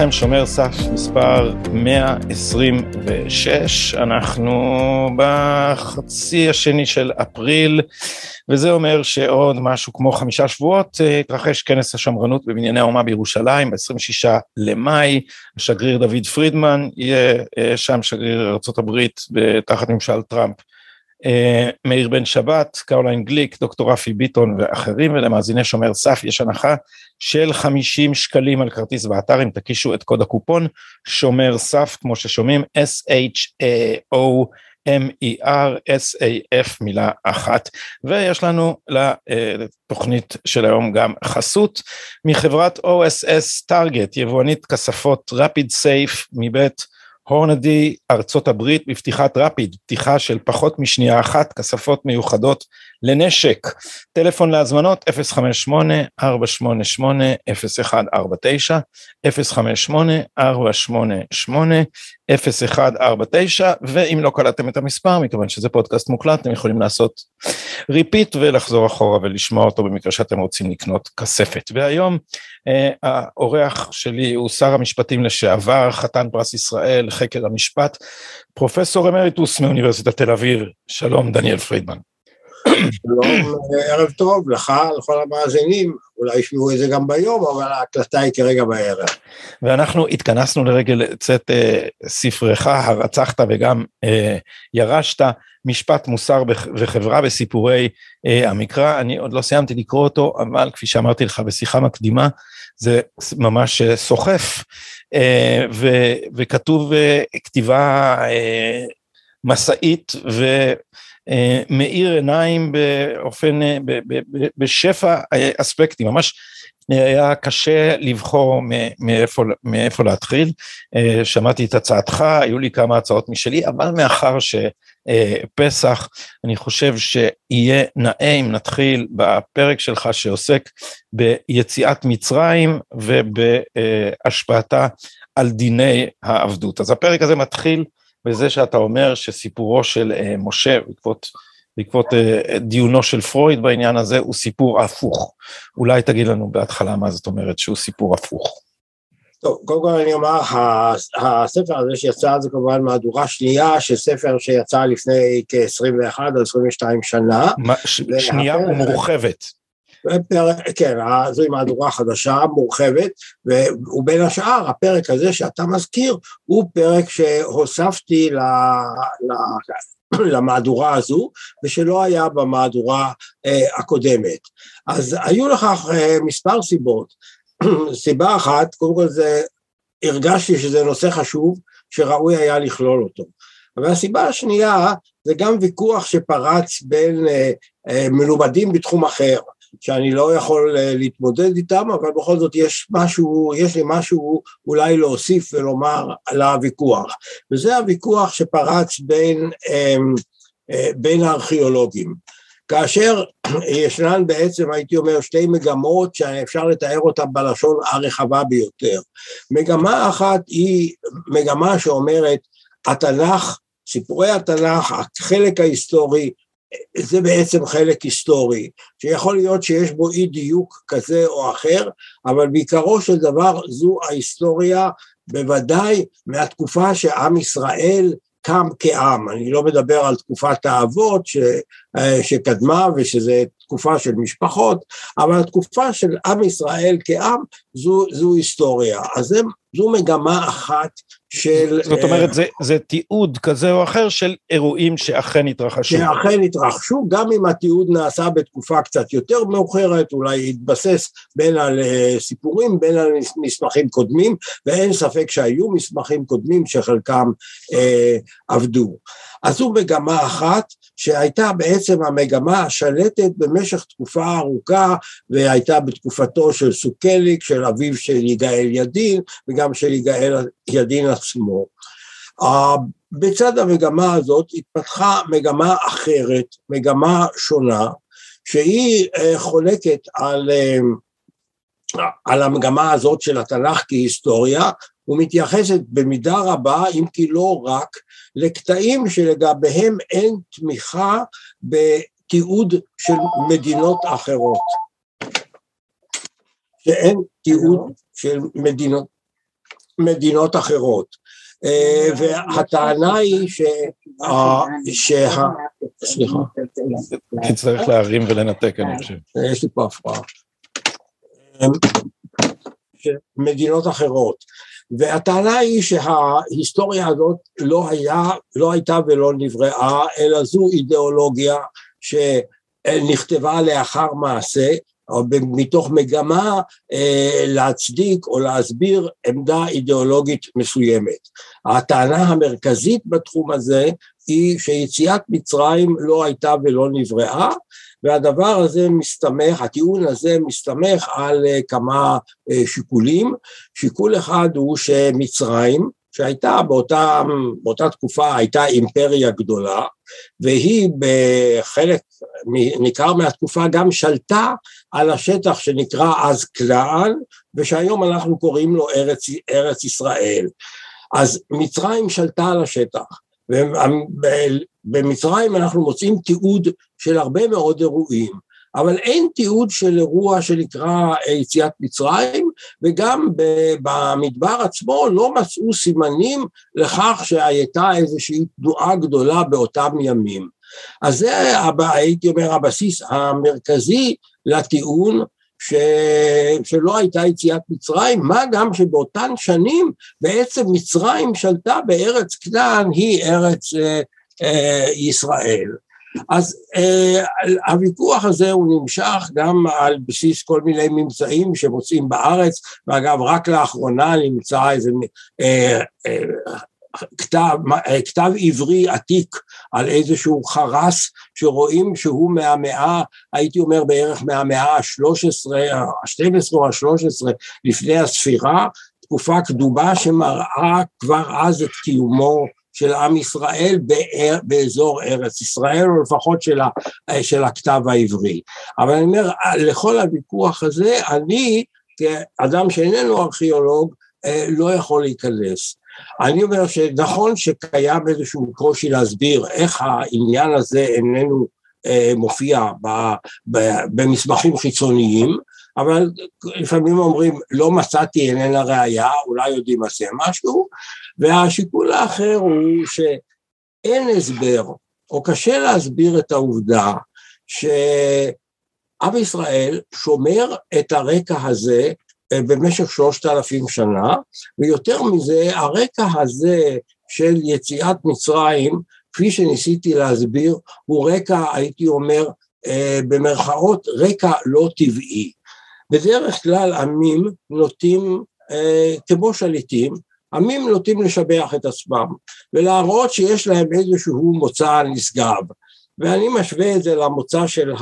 לכם, שומר סף מספר 126, אנחנו בחצי השני של אפריל, וזה אומר שעוד משהו כמו חמישה שבועות התרחש כנס השמרנות בבנייני האומה בירושלים, ב-26 למאי, השגריר דוד פרידמן יהיה שם שגריר ארה"ב תחת ממשל טראמפ. מאיר בן שבת, קרוליין גליק, דוקטור רפי ביטון ואחרים, ולמאזיני שומר סף יש הנחה של 50 שקלים על כרטיס באתר אם תקישו את קוד הקופון שומר סף כמו ששומעים S-H-O-M-E-R S-A-F מילה אחת. ויש לנו לתוכנית של היום גם חסות מחברת OSS טארגט יבואנית כספות רפיד סייף מבית הורנדי ארצות הברית בפתיחת רפיד, פתיחה של פחות משנייה אחת, כספות מיוחדות לנשק. טלפון להזמנות 058-488-0149, 058-488-0149, ואם לא קלטתם את המספר, מכיוון שזה פודקאסט מוקלט, אתם יכולים לעשות repeat ולחזור אחורה ולשמוע אותו במקרה שאתם רוצים לקנות כספת. והיום אה, האורח שלי הוא שר המשפטים לשעבר, חתן פרס ישראל, חקר המשפט, פרופסור אמריטוס מאוניברסיטת תל אביב, שלום דניאל פרידמן. שלום, ערב טוב לך, לכל המאזינים, אולי ישמעו את זה גם ביום, אבל ההקלטה היא כרגע בערב. ואנחנו התכנסנו לרגל צאת אה, ספרך, הרצחת וגם אה, ירשת, משפט מוסר וחברה בסיפורי אה, המקרא, אני עוד לא סיימתי לקרוא אותו, אבל כפי שאמרתי לך בשיחה מקדימה, זה ממש אה, סוחף, אה, ו, וכתוב אה, כתיבה אה, מסעית, ו... אה, מאיר עיניים באופן, אה, בשפע אה, אספקטים, ממש היה קשה לבחור מאיפה, מאיפה להתחיל. שמעתי את הצעתך, היו לי כמה הצעות משלי, אבל מאחר שפסח, אני חושב שיהיה נאה אם נתחיל בפרק שלך שעוסק ביציאת מצרים ובהשפעתה על דיני העבדות. אז הפרק הזה מתחיל בזה שאתה אומר שסיפורו של uh, משה בעקבות, בעקבות uh, דיונו של פרויד בעניין הזה הוא סיפור הפוך. אולי תגיד לנו בהתחלה מה זאת אומרת שהוא סיפור הפוך. טוב, קודם כל אני אומר, הספר הזה שיצא זה כמובן מהדורה שנייה של ספר שיצא לפני כ-21 או 22 שנה. מה, ש, שנייה ומורחבת. כן, זוהי מהדורה חדשה, מורחבת, ובין השאר, הפרק הזה שאתה מזכיר, הוא פרק שהוספתי ל... ל... למהדורה הזו, ושלא היה במהדורה אה, הקודמת. אז היו לכך אה, מספר סיבות. סיבה אחת, קודם כל זה, הרגשתי שזה נושא חשוב, שראוי היה לכלול אותו. והסיבה השנייה, זה גם ויכוח שפרץ בין אה, אה, מלומדים בתחום אחר. שאני לא יכול אה, להתמודד איתם, אבל בכל זאת יש משהו, יש לי משהו אולי להוסיף ולומר על הוויכוח. וזה הוויכוח שפרץ בין, אמ, אה, בין הארכיאולוגים. כאשר ישנן בעצם, הייתי אומר, שתי מגמות שאפשר לתאר אותן בלשון הרחבה ביותר. מגמה אחת היא מגמה שאומרת, התנ"ך, סיפורי התנ"ך, החלק ההיסטורי, זה בעצם חלק היסטורי, שיכול להיות שיש בו אי דיוק כזה או אחר, אבל בעיקרו של דבר זו ההיסטוריה בוודאי מהתקופה שעם ישראל קם כעם, אני לא מדבר על תקופת האבות ש, שקדמה ושזה תקופה של משפחות, אבל התקופה של עם ישראל כעם זו, זו היסטוריה, אז זה, זו מגמה אחת של... זאת אומרת, זה, זה תיעוד כזה או אחר של אירועים שאכן התרחשו. שאכן התרחשו, גם אם התיעוד נעשה בתקופה קצת יותר מאוחרת, אולי התבסס בין על סיפורים, בין על מסמכים קודמים, ואין ספק שהיו מסמכים קודמים שחלקם אה, עבדו. אז זו מגמה אחת שהייתה בעצם המגמה השלטת במשך תקופה ארוכה והייתה בתקופתו של סוכליק, של אביו של יגאל ידין וגם של יגאל ידין עצמו. בצד המגמה הזאת התפתחה מגמה אחרת, מגמה שונה, שהיא אה, חולקת על, אה, על המגמה הזאת של התנ"ך כהיסטוריה ומתייחסת במידה רבה, אם כי לא רק, לקטעים שלגביהם אין תמיכה בתיעוד של מדינות אחרות. שאין תיעוד של מדינות מדינות אחרות. אה, והטענה היא ש... שה... סליחה. תצטרך להרים ולנתק, אני חושב. יש לי פה הפרעה. מדינות אחרות. והטענה היא שההיסטוריה הזאת לא, היה, לא הייתה ולא נבראה, אלא זו אידיאולוגיה שנכתבה לאחר מעשה, או מתוך מגמה אה, להצדיק או להסביר עמדה אידיאולוגית מסוימת. הטענה המרכזית בתחום הזה היא שיציאת מצרים לא הייתה ולא נבראה, והדבר הזה מסתמך, הטיעון הזה מסתמך על אה, כמה אה, שיקולים. שיקול אחד הוא שמצרים, שהייתה באותה, באותה תקופה הייתה אימפריה גדולה, והיא בחלק ניכר מהתקופה גם שלטה על השטח שנקרא אז כנען, ושהיום אנחנו קוראים לו ארץ, ארץ ישראל. אז מצרים שלטה על השטח, ובמצרים אנחנו מוצאים תיעוד של הרבה מאוד אירועים, אבל אין תיעוד של אירוע שנקרא יציאת מצרים, וגם במדבר עצמו לא מצאו סימנים לכך שהייתה איזושהי תנועה גדולה באותם ימים. אז זה הייתי אומר הבסיס המרכזי לטיעון ש... שלא הייתה יציאת מצרים, מה גם שבאותן שנים בעצם מצרים שלטה בארץ כנען היא ארץ אה, אה, ישראל. אז אה, הוויכוח הזה הוא נמשך גם על בסיס כל מיני ממצאים שמוצאים בארץ, ואגב רק לאחרונה נמצא איזה אה, אה, כתב, אה, כתב עברי עתיק על איזשהו חרס שרואים שהוא מהמאה, הייתי אומר בערך מהמאה ה-13, ה-12 או ה-13 לפני הספירה, תקופה קדומה שמראה כבר אז את קיומו של עם ישראל באזור ארץ ישראל, או לפחות של, ה, של הכתב העברי. אבל אני אומר, לכל הוויכוח הזה, אני, כאדם שאיננו ארכיאולוג, אה, לא יכול להיכנס. אני אומר שנכון שקיים איזשהו קושי להסביר איך העניין הזה איננו אה, מופיע ב, ב, במסמכים חיצוניים, אבל לפעמים אומרים לא מצאתי איננה ראייה, אולי יודעים עשה משהו, והשיקול האחר הוא שאין הסבר, או קשה להסביר את העובדה שעם ישראל שומר את הרקע הזה במשך שלושת אלפים שנה, ויותר מזה, הרקע הזה של יציאת מצרים, כפי שניסיתי להסביר, הוא רקע, הייתי אומר, אה, במרכאות, רקע לא טבעי. בדרך כלל עמים נוטים, אה, כמו שליטים, עמים נוטים לשבח את עצמם ולהראות שיש להם איזשהו מוצא נשגב. ואני משווה את זה למוצא של.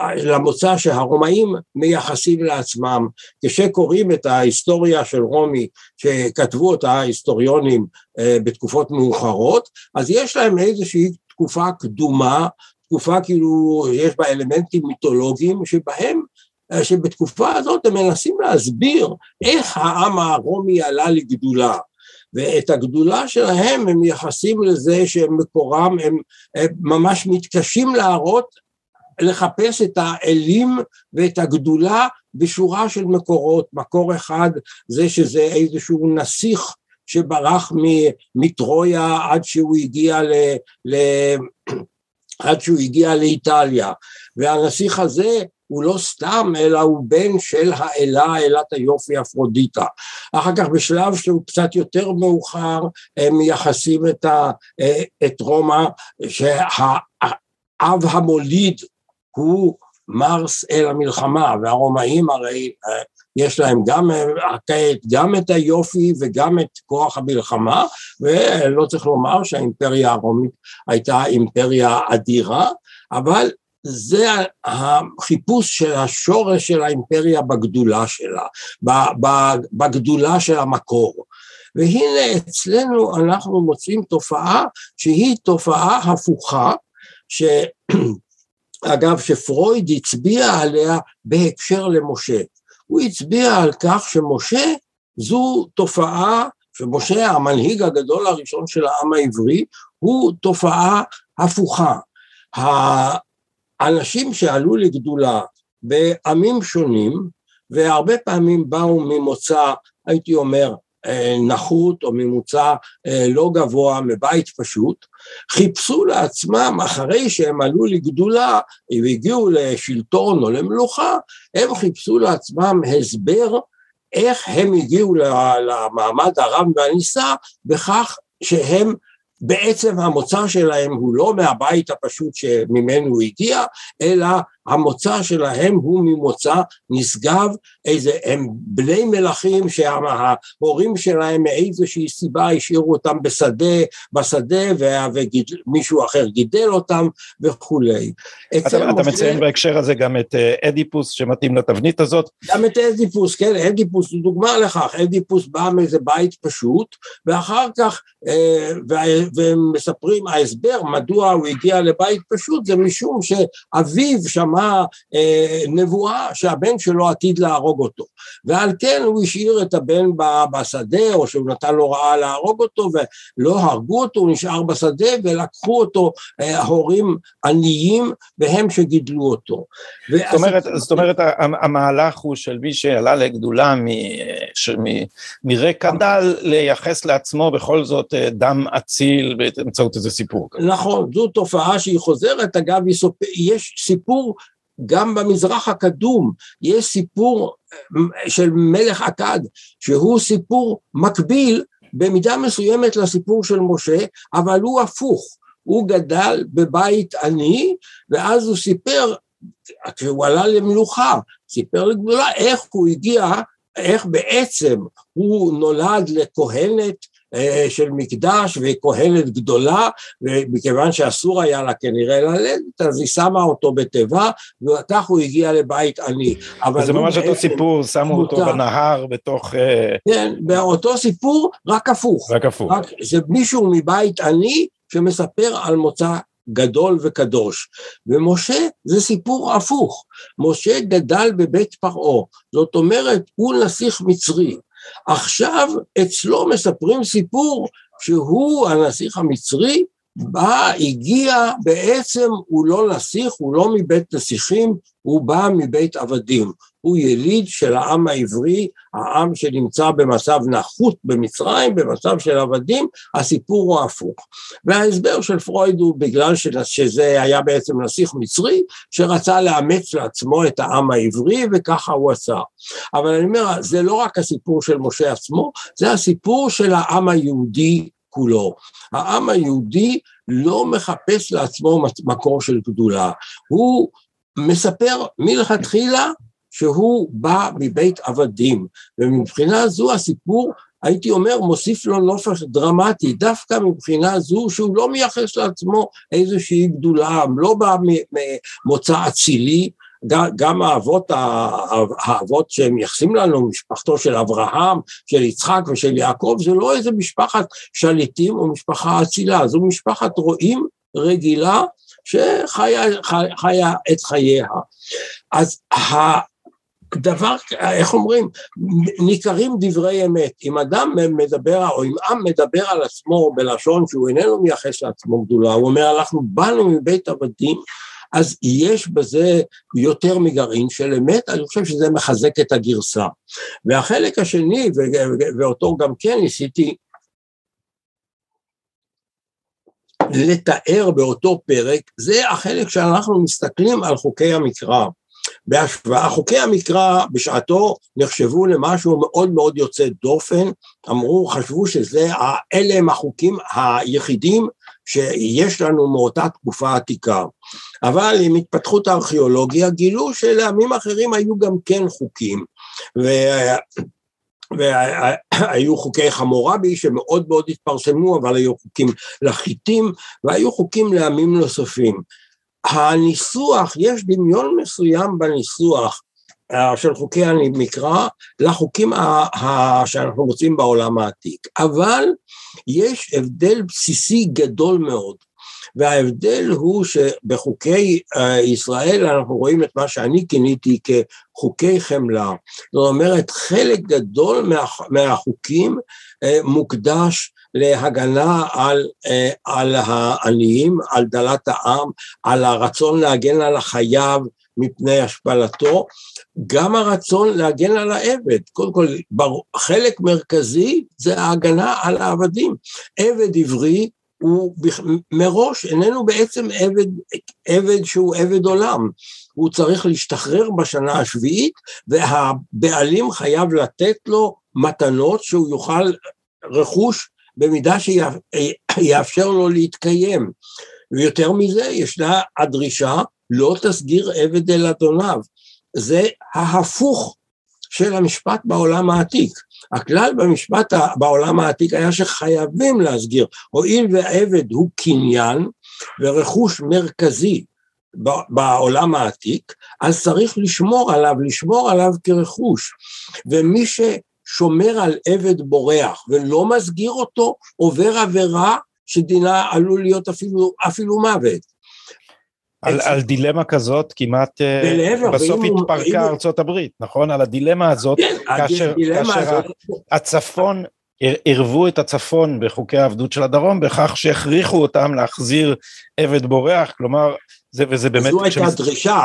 למוצא שהרומאים מייחסים לעצמם. כשקוראים את ההיסטוריה של רומי, שכתבו אותה היסטוריונים אה, בתקופות מאוחרות, אז יש להם איזושהי תקופה קדומה, תקופה כאילו יש בה אלמנטים מיתולוגיים שבהם אה, שבתקופה הזאת הם מנסים להסביר איך העם הרומי עלה לגדולה. ואת הגדולה שלהם הם מייחסים לזה שמקורם, הם, הם ממש מתקשים להראות, לחפש את האלים ואת הגדולה בשורה של מקורות. מקור אחד זה שזה איזשהו נסיך שברח מטרויה עד שהוא הגיע ל... ל עד שהוא הגיע לאיטליה, והנסיך הזה הוא לא סתם, אלא הוא בן של האלה, אלת היופי אפרודיטה. אחר כך בשלב שהוא קצת יותר מאוחר, הם מייחסים את, ה, את רומא, שהאב המוליד הוא מרס אל המלחמה, והרומאים הרי יש להם גם, גם את היופי וגם את כוח המלחמה, ולא צריך לומר שהאימפריה הרומית הייתה אימפריה אדירה, אבל זה החיפוש של השורש של האימפריה בגדולה שלה, בגדולה של המקור. והנה אצלנו אנחנו מוצאים תופעה שהיא תופעה הפוכה, שאגב שפרויד הצביע עליה בהקשר למשה. הוא הצביע על כך שמשה זו תופעה, שמשה המנהיג הגדול הראשון של העם העברי, הוא תופעה הפוכה. אנשים שעלו לגדולה בעמים שונים, והרבה פעמים באו ממוצא, הייתי אומר, נחות או ממוצע לא גבוה מבית פשוט, חיפשו לעצמם אחרי שהם עלו לגדולה והגיעו לשלטון או למלוכה, הם חיפשו לעצמם הסבר איך הם הגיעו למעמד הרם והנישא בכך שהם בעצם המוצא שלהם הוא לא מהבית הפשוט שממנו הוא הגיע, אלא המוצא שלהם הוא ממוצא נשגב, איזה, הם בני מלכים שההורים שלהם מאיזושהי סיבה השאירו אותם בשדה, בשדה ומישהו אחר גידל אותם וכולי. אתה, אתה מציין בהקשר הזה גם את אה, אדיפוס שמתאים לתבנית הזאת? גם את אדיפוס, כן, אדיפוס הוא דוגמה לכך, אדיפוס בא מאיזה בית פשוט ואחר כך, אה, ומספרים, ההסבר מדוע הוא הגיע לבית פשוט זה משום שאביו שמע שמע אה, נבואה שהבן שלו עתיד להרוג אותו, ועל כן הוא השאיר את הבן בשדה, או שהוא נתן לו רעה להרוג אותו, ולא הרגו אותו, הוא נשאר בשדה, ולקחו אותו אה, הורים עניים, והם שגידלו אותו. זאת אומרת, זאת אומרת המהלך הוא של מי שעלה לגדולה מרקע דל, לייחס לעצמו בכל זאת אה, דם אציל באמצעות איזה סיפור. נכון, זו תופעה שהיא חוזרת, אגב, יש סיפור גם במזרח הקדום יש סיפור אה, של מלך עקד, שהוא סיפור מקביל במידה מסוימת לסיפור של משה, אבל הוא הפוך, הוא גדל בבית עני, ואז הוא סיפר, כשהוא עלה למלוכה, סיפר לגדולה איך הוא הגיע, איך בעצם הוא נולד לכהנת של מקדש וכהנת גדולה, ומכיוון שאסור היה לה כנראה ללדת, אז היא שמה אותו בתיבה, וכך הוא הגיע לבית עני. זה ממש אותו סיפור, שמו אותו בנהר בתוך... אה, כן, באותו סיפור, רק הפוך. רק הפוך. רק, זה מישהו מבית עני שמספר על מוצא גדול וקדוש. ומשה זה סיפור הפוך. משה גדל בבית פרעה, זאת אומרת, הוא נסיך מצרי. עכשיו אצלו מספרים סיפור שהוא הנסיך המצרי, בא, הגיע, בעצם הוא לא נסיך, הוא לא מבית נסיכים, הוא בא מבית עבדים. הוא יליד של העם העברי, העם שנמצא במצב נחות במצרים, במצב של עבדים, הסיפור הוא הפוך. וההסבר של פרויד הוא בגלל שזה היה בעצם נסיך מצרי, שרצה לאמץ לעצמו את העם העברי, וככה הוא עשה. אבל אני אומר, זה לא רק הסיפור של משה עצמו, זה הסיפור של העם היהודי כולו. העם היהודי לא מחפש לעצמו מקור של גדולה, הוא מספר מלכתחילה שהוא בא מבית עבדים, ומבחינה זו הסיפור הייתי אומר, מוסיף לו נופש דרמטי, דווקא מבחינה זו שהוא לא מייחס לעצמו איזושהי גדולה, לא בא ממוצא אצילי, גם האבות, האבות שהם מייחסים לנו, משפחתו של אברהם, של יצחק ושל יעקב, זה לא איזה משפחת שליטים או משפחה אצילה, זו משפחת רועים רגילה שחיה חיה את חייה. אז דבר, איך אומרים, ניכרים דברי אמת. אם אדם מדבר, או אם עם מדבר על עצמו בלשון שהוא איננו מייחס לעצמו גדולה, הוא אומר, אנחנו באנו מבית עבדים, אז יש בזה יותר מגרעין של אמת, אני חושב שזה מחזק את הגרסה. והחלק השני, ואותו גם כן ניסיתי לתאר באותו פרק, זה החלק שאנחנו מסתכלים על חוקי המקרא. בהשוואה, חוקי המקרא בשעתו נחשבו למשהו מאוד מאוד יוצא דופן, אמרו, חשבו שזה, אלה הם החוקים היחידים שיש לנו מאותה תקופה עתיקה. אבל עם התפתחות הארכיאולוגיה גילו שלעמים אחרים היו גם כן חוקים. ו... והיו חוקי חמורבי שמאוד מאוד התפרסמו, אבל היו חוקים לחיטים, והיו חוקים לעמים נוספים. הניסוח, יש דמיון מסוים בניסוח אה, של חוקי המקרא לחוקים שאנחנו מוצאים בעולם העתיק, אבל יש הבדל בסיסי גדול מאוד, וההבדל הוא שבחוקי אה, ישראל אנחנו רואים את מה שאני כיניתי כחוקי חמלה, זאת אומרת חלק גדול מה, מהחוקים אה, מוקדש להגנה על, אה, על העניים, על דלת העם, על הרצון להגן על החייב מפני השפלתו, גם הרצון להגן על העבד. קודם כל, חלק מרכזי זה ההגנה על העבדים. עבד עברי הוא מראש איננו בעצם עבד, עבד שהוא עבד עולם, הוא צריך להשתחרר בשנה השביעית והבעלים חייב לתת לו מתנות שהוא יוכל רכוש במידה שיאפשר לו להתקיים. ויותר מזה ישנה הדרישה לא תסגיר עבד אל אדוניו. זה ההפוך של המשפט בעולם העתיק. הכלל במשפט בעולם העתיק היה שחייבים להסגיר, הואיל והעבד הוא קניין ורכוש מרכזי בעולם העתיק, אז צריך לשמור עליו, לשמור עליו כרכוש. ומי ששומר על עבד בורח ולא מסגיר אותו, עובר עבירה שדינה עלול להיות אפילו, אפילו מוות. על, על דילמה כזאת כמעט בלעבר, בסוף התפרקה ארצות הברית, נכון? על הדילמה הזאת, כן, כאשר, כאשר הזאת... הצפון, ערבו את הצפון בחוקי העבדות של הדרום בכך שהכריחו אותם להחזיר עבד בורח, כלומר זה, וזה באמת... זו הייתה דרישה,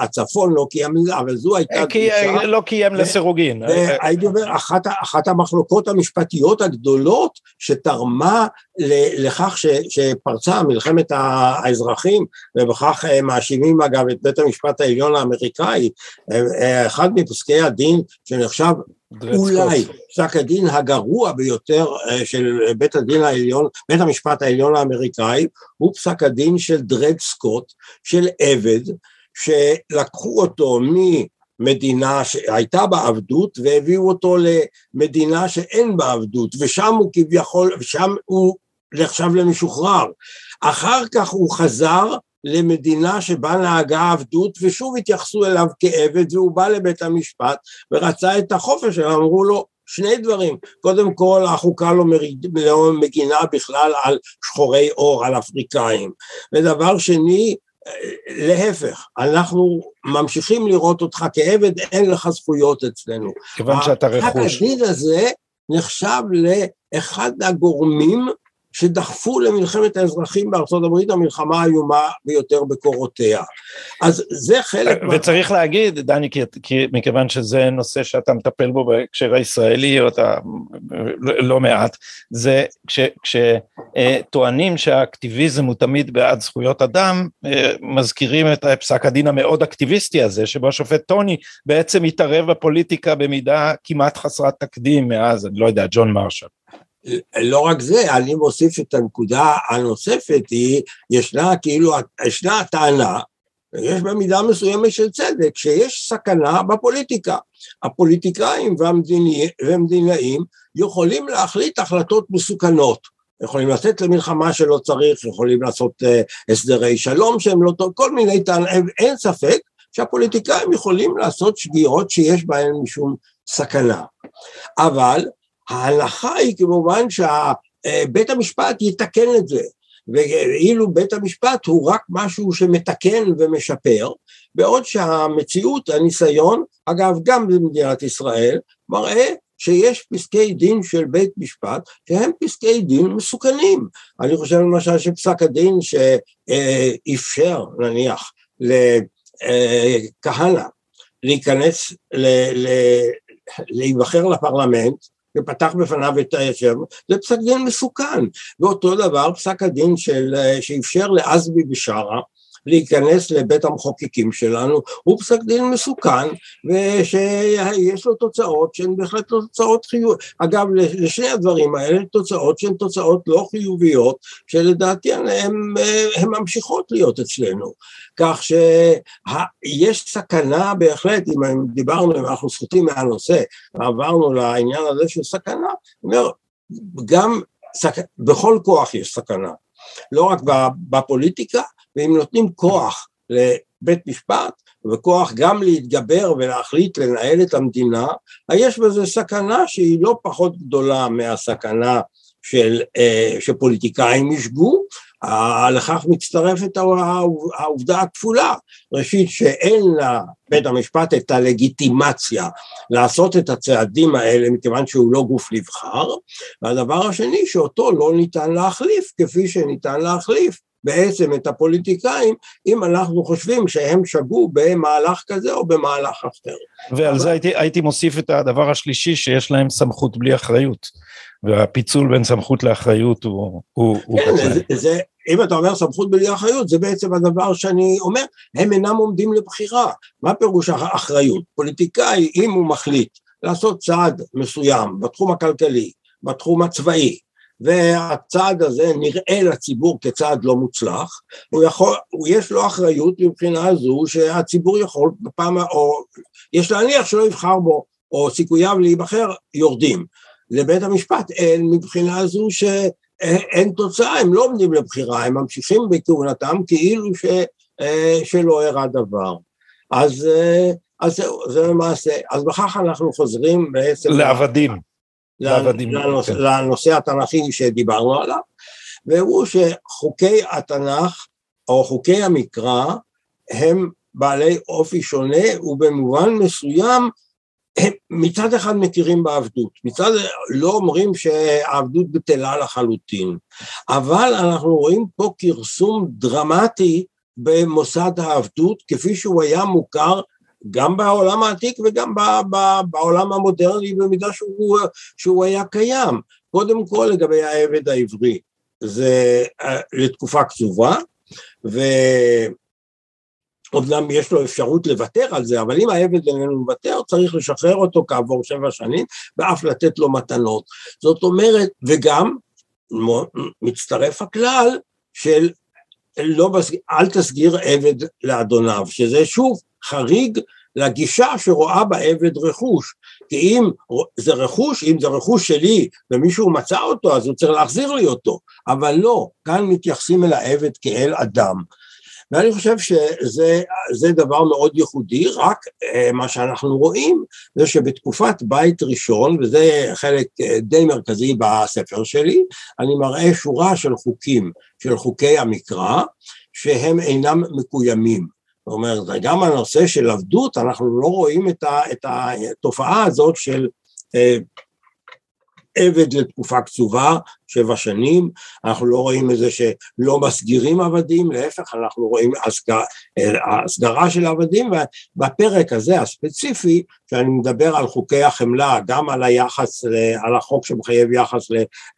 הצפון לא קיים אבל זו הייתה אה, דרישה. לא קיים לסירוגין. הייתי אומר, אחת, אחת המחלוקות המשפטיות הגדולות שתרמה לכך ש, שפרצה מלחמת האזרחים, ובכך אה, מאשימים אגב את בית המשפט העליון האמריקאי, אה, אחד מפסקי הדין שנחשב אולי פסק הדין הגרוע ביותר אה, של בית הדין העליון, בית המשפט העליון האמריקאי, הוא פסק הדין של דרד סקוט, של עבד, שלקחו אותו ממדינה שהייתה בעבדות והביאו אותו למדינה שאין בה עבדות, ושם הוא כביכול, ושם הוא נחשב למשוחרר. אחר כך הוא חזר למדינה שבה נהגה עבדות ושוב התייחסו אליו כעבד והוא בא לבית המשפט ורצה את החופש שלו, אמרו לו שני דברים, קודם כל החוקה לא, מריד, לא מגינה בכלל על שחורי עור, על אפריקאים, ודבר שני להפך, אנחנו ממשיכים לראות אותך כעבד, אין לך זכויות אצלנו. כיוון שאתה רכוש. הדין הזה נחשב לאחד הגורמים שדחפו למלחמת האזרחים בארצות הברית, המלחמה האיומה ביותר בקורותיה. אז זה חלק... וצריך מה... להגיד, דני, כי, כי מכיוון שזה נושא שאתה מטפל בו בהקשר הישראלי, או אתה לא מעט, זה כשטוענים כש, שהאקטיביזם הוא תמיד בעד זכויות אדם, אה, מזכירים את פסק הדין המאוד אקטיביסטי הזה, שבו השופט טוני בעצם התערב בפוליטיקה במידה כמעט חסרת תקדים מאז, אני לא יודע, ג'ון מרשל. לא רק זה, אני מוסיף את הנקודה הנוספת, היא, ישנה כאילו, ישנה הטענה, ויש במידה מסוימת של צדק, שיש סכנה בפוליטיקה. הפוליטיקאים והמדיני, והמדינאים יכולים להחליט החלטות מסוכנות. יכולים לצאת למלחמה שלא צריך, יכולים לעשות uh, הסדרי שלום שהם לא טוב, כל מיני טענות, אין ספק שהפוליטיקאים יכולים לעשות שגיאות שיש בהן משום סכנה. אבל ההלכה היא כמובן שבית המשפט יתקן את זה, ואילו בית המשפט הוא רק משהו שמתקן ומשפר, בעוד שהמציאות, הניסיון, אגב גם במדינת ישראל, מראה שיש פסקי דין של בית משפט שהם פסקי דין מסוכנים. אני חושב למשל שפסק הדין שאפשר נניח לכהנא להיכנס, להיבחר לפרלמנט ופתח בפניו את הישר, זה פסק דין מסוכן. ואותו דבר פסק הדין של, שאפשר לעזבי בשארה להיכנס לבית המחוקקים שלנו, הוא פסק דין מסוכן ושיש לו תוצאות שהן בהחלט לא תוצאות חיוביות. אגב, לשני הדברים האלה תוצאות שהן תוצאות לא חיוביות, שלדעתי הן ממשיכות להיות אצלנו. כך שיש סכנה בהחלט, אם דיברנו, אם אנחנו סחוטים מהנושא, ועברנו לעניין הזה של סכנה, גם סכ... בכל כוח יש סכנה, לא רק בפוליטיקה, ואם נותנים כוח לבית משפט, וכוח גם להתגבר ולהחליט לנהל את המדינה, יש בזה סכנה שהיא לא פחות גדולה מהסכנה של, אה, שפוליטיקאים ישגו, לכך מצטרפת העובדה הכפולה, ראשית שאין לבית המשפט את הלגיטימציה לעשות את הצעדים האלה מכיוון שהוא לא גוף נבחר, והדבר השני שאותו לא ניתן להחליף כפי שניתן להחליף בעצם את הפוליטיקאים, אם אנחנו חושבים שהם שגו במהלך כזה או במהלך אחר. ועל אבל... זה הייתי, הייתי מוסיף את הדבר השלישי, שיש להם סמכות בלי אחריות, והפיצול בין סמכות לאחריות הוא, הוא, הוא כן, זה, זה, אם אתה אומר סמכות בלי אחריות, זה בעצם הדבר שאני אומר, הם אינם עומדים לבחירה. מה פירוש אחריות? פוליטיקאי, אם הוא מחליט לעשות צעד מסוים בתחום הכלכלי, בתחום הצבאי, והצעד הזה נראה לציבור כצעד לא מוצלח, הוא יכול, הוא יש לו אחריות מבחינה זו שהציבור יכול בפעם, או יש להניח שלא יבחר בו, או סיכוייו להיבחר יורדים. לבית המשפט אין מבחינה זו שאין תוצאה, הם לא עומדים לבחירה, הם ממשיכים בכהונתם כאילו ש, שלא אירע דבר. אז, אז זהו, זה למעשה, אז בכך אנחנו חוזרים בעצם... לעבדים. לנושא, כן. לנושא התנ"כי שדיברנו עליו, והוא שחוקי התנ"ך או חוקי המקרא הם בעלי אופי שונה ובמובן מסוים הם מצד אחד מכירים בעבדות, מצד לא אומרים שהעבדות בטלה לחלוטין, אבל אנחנו רואים פה כרסום דרמטי במוסד העבדות כפי שהוא היה מוכר גם בעולם העתיק וגם בעולם המודרני במידה שהוא, שהוא היה קיים. קודם כל לגבי העבד העברי, זה אה, לתקופה קצובה, ואומנם יש לו אפשרות לוותר על זה, אבל אם העבד איננו מוותר, צריך לשחרר אותו כעבור שבע שנים, ואף לתת לו מתנות. זאת אומרת, וגם מצטרף הכלל של לא, אל תסגיר עבד לאדוניו, שזה שוב חריג לגישה שרואה בעבד רכוש, כי אם זה רכוש, אם זה רכוש שלי ומישהו מצא אותו אז הוא צריך להחזיר לי אותו, אבל לא, כאן מתייחסים אל העבד כאל אדם. ואני חושב שזה דבר מאוד ייחודי, רק אה, מה שאנחנו רואים זה שבתקופת בית ראשון, וזה חלק אה, די מרכזי בספר שלי, אני מראה שורה של חוקים, של חוקי המקרא, שהם אינם מקוימים. זאת אומרת, גם הנושא של עבדות, אנחנו לא רואים את, התופעה הזאת של אה, עבד לתקופה קצובה, שבע שנים, אנחנו לא רואים את זה שלא מסגירים עבדים, להפך אנחנו רואים הסגר, הסגרה של עבדים, ובפרק הזה הספציפי, שאני מדבר על חוקי החמלה, גם על היחס, על החוק שמחייב יחס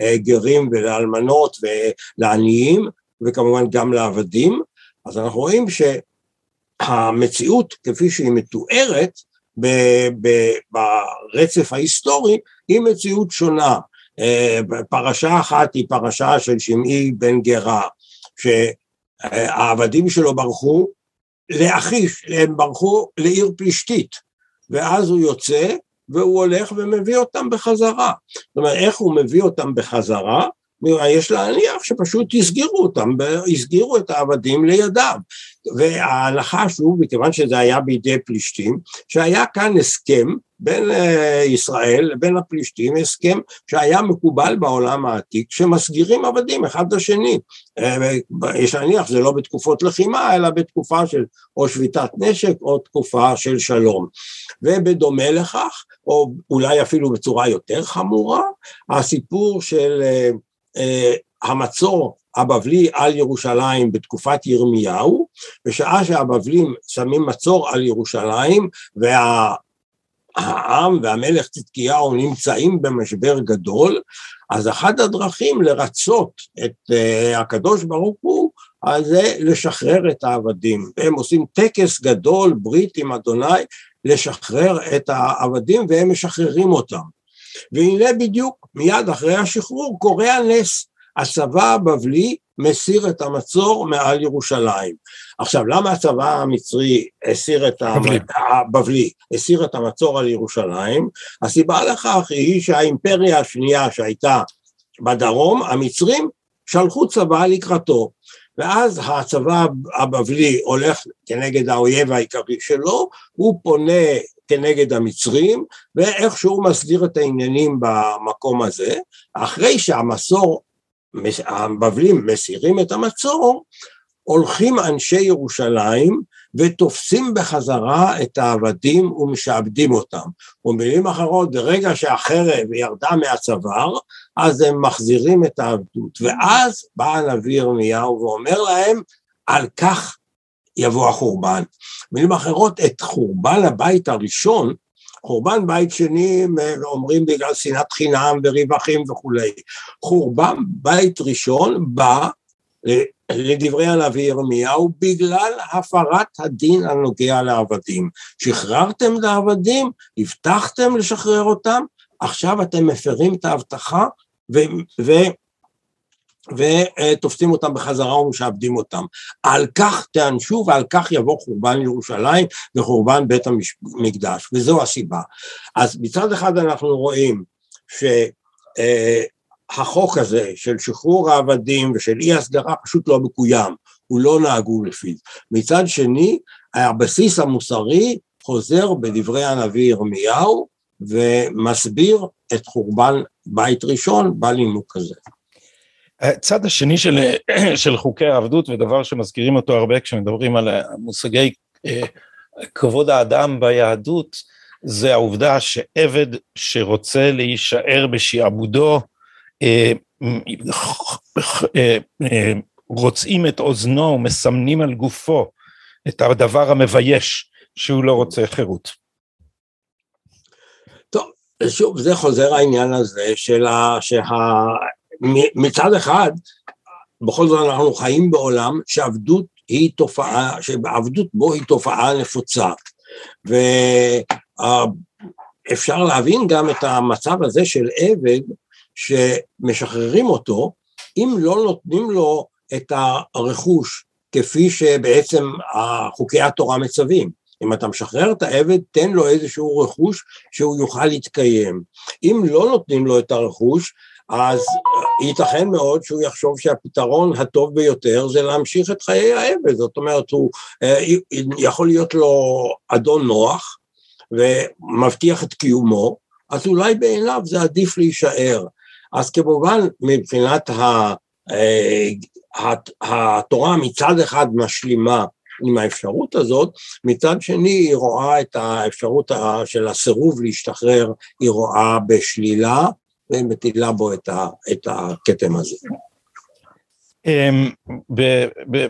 לגרים ולאלמנות ולעניים, וכמובן גם לעבדים, אז אנחנו רואים ש... המציאות כפי שהיא מתוארת ברצף ההיסטורי היא מציאות שונה. אה, פרשה אחת היא פרשה של שמעי בן גרה, שהעבדים שלו ברחו לאחיש, הם ברחו לעיר פלישתית, ואז הוא יוצא והוא הולך ומביא אותם בחזרה. זאת אומרת, איך הוא מביא אותם בחזרה? יש להניח שפשוט הסגירו אותם, הסגירו את העבדים לידיו. וההנחה שוב, מכיוון שזה היה בידי פלישתים, שהיה כאן הסכם בין אה, ישראל לבין הפלישתים, הסכם שהיה מקובל בעולם העתיק, שמסגירים עבדים אחד לשני. אה, יש להניח, זה לא בתקופות לחימה, אלא בתקופה של או שביתת נשק או תקופה של שלום. ובדומה לכך, או אולי אפילו בצורה יותר חמורה, הסיפור של אה, המצור הבבלי על ירושלים בתקופת ירמיהו, בשעה שהבבלים שמים מצור על ירושלים והעם והמלך צדקיהו נמצאים במשבר גדול, אז אחת הדרכים לרצות את uh, הקדוש ברוך הוא אז זה לשחרר את העבדים, והם עושים טקס גדול, ברית עם אדוני, לשחרר את העבדים והם משחררים אותם. והנה בדיוק מיד אחרי השחרור קורה הנס, הצבא הבבלי מסיר את המצור מעל ירושלים. עכשיו, למה הצבא המצרי הסיר את הבבלי, הסיר את המצור על ירושלים? הסיבה לכך היא שהאימפריה השנייה שהייתה בדרום, המצרים שלחו צבא לקראתו. ואז הצבא הבבלי הולך כנגד האויב העיקרי שלו, הוא פונה כנגד המצרים, ואיכשהו מסדיר את העניינים במקום הזה, אחרי שהמסור הבבלים מסירים את המצור, הולכים אנשי ירושלים ותופסים בחזרה את העבדים ומשעבדים אותם. ובמילים אחרות, ברגע שהחרב ירדה מהצוואר, אז הם מחזירים את העבדות. ואז בא הנביא ירמיהו ואומר להם, על כך יבוא החורבן. במילים אחרות, את חורבן הבית הראשון, חורבן בית שני אומרים בגלל שנאת חינם ורווחים וכולי. חורבן בית ראשון בא לדברי הנביא ירמיהו בגלל הפרת הדין הנוגע לעבדים. שחררתם את העבדים, הבטחתם לשחרר אותם, עכשיו אתם מפרים את ההבטחה ו... ותופסים אותם בחזרה ומשעבדים אותם. על כך תענשו ועל כך יבוא חורבן ירושלים וחורבן בית המקדש, וזו הסיבה. אז מצד אחד אנחנו רואים שהחוק הזה של שחרור העבדים ושל אי הסדרה פשוט לא מקוים, הוא לא נהגו לפיו. מצד שני, הבסיס המוסרי חוזר בדברי הנביא ירמיהו ומסביר את חורבן בית ראשון בנימוק הזה. הצד השני של, של חוקי העבדות, ודבר שמזכירים אותו הרבה כשמדברים על מושגי אה, כבוד האדם ביהדות, זה העובדה שעבד שרוצה להישאר בשעבודו, אה, אה, רוצים את אוזנו ומסמנים על גופו את הדבר המבייש שהוא לא רוצה חירות. טוב, שוב, זה חוזר העניין הזה של ה... שה... מצד אחד, בכל זאת אנחנו חיים בעולם שעבדות היא תופעה, שעבדות בו היא תופעה נפוצה. ואפשר להבין גם את המצב הזה של עבד שמשחררים אותו, אם לא נותנים לו את הרכוש כפי שבעצם חוקי התורה מצווים. אם אתה משחרר את העבד, תן לו איזשהו רכוש שהוא יוכל להתקיים. אם לא נותנים לו את הרכוש, אז ייתכן מאוד שהוא יחשוב שהפתרון הטוב ביותר זה להמשיך את חיי העבד, זאת אומרת הוא אה, יכול להיות לו אדון נוח ומבטיח את קיומו, אז אולי בעיניו זה עדיף להישאר. אז כמובן מבחינת ה, אה, התורה מצד אחד משלימה עם האפשרות הזאת, מצד שני היא רואה את האפשרות של הסירוב להשתחרר, היא רואה בשלילה, ומטילה בו את, ה, את הכתם הזה. אמ,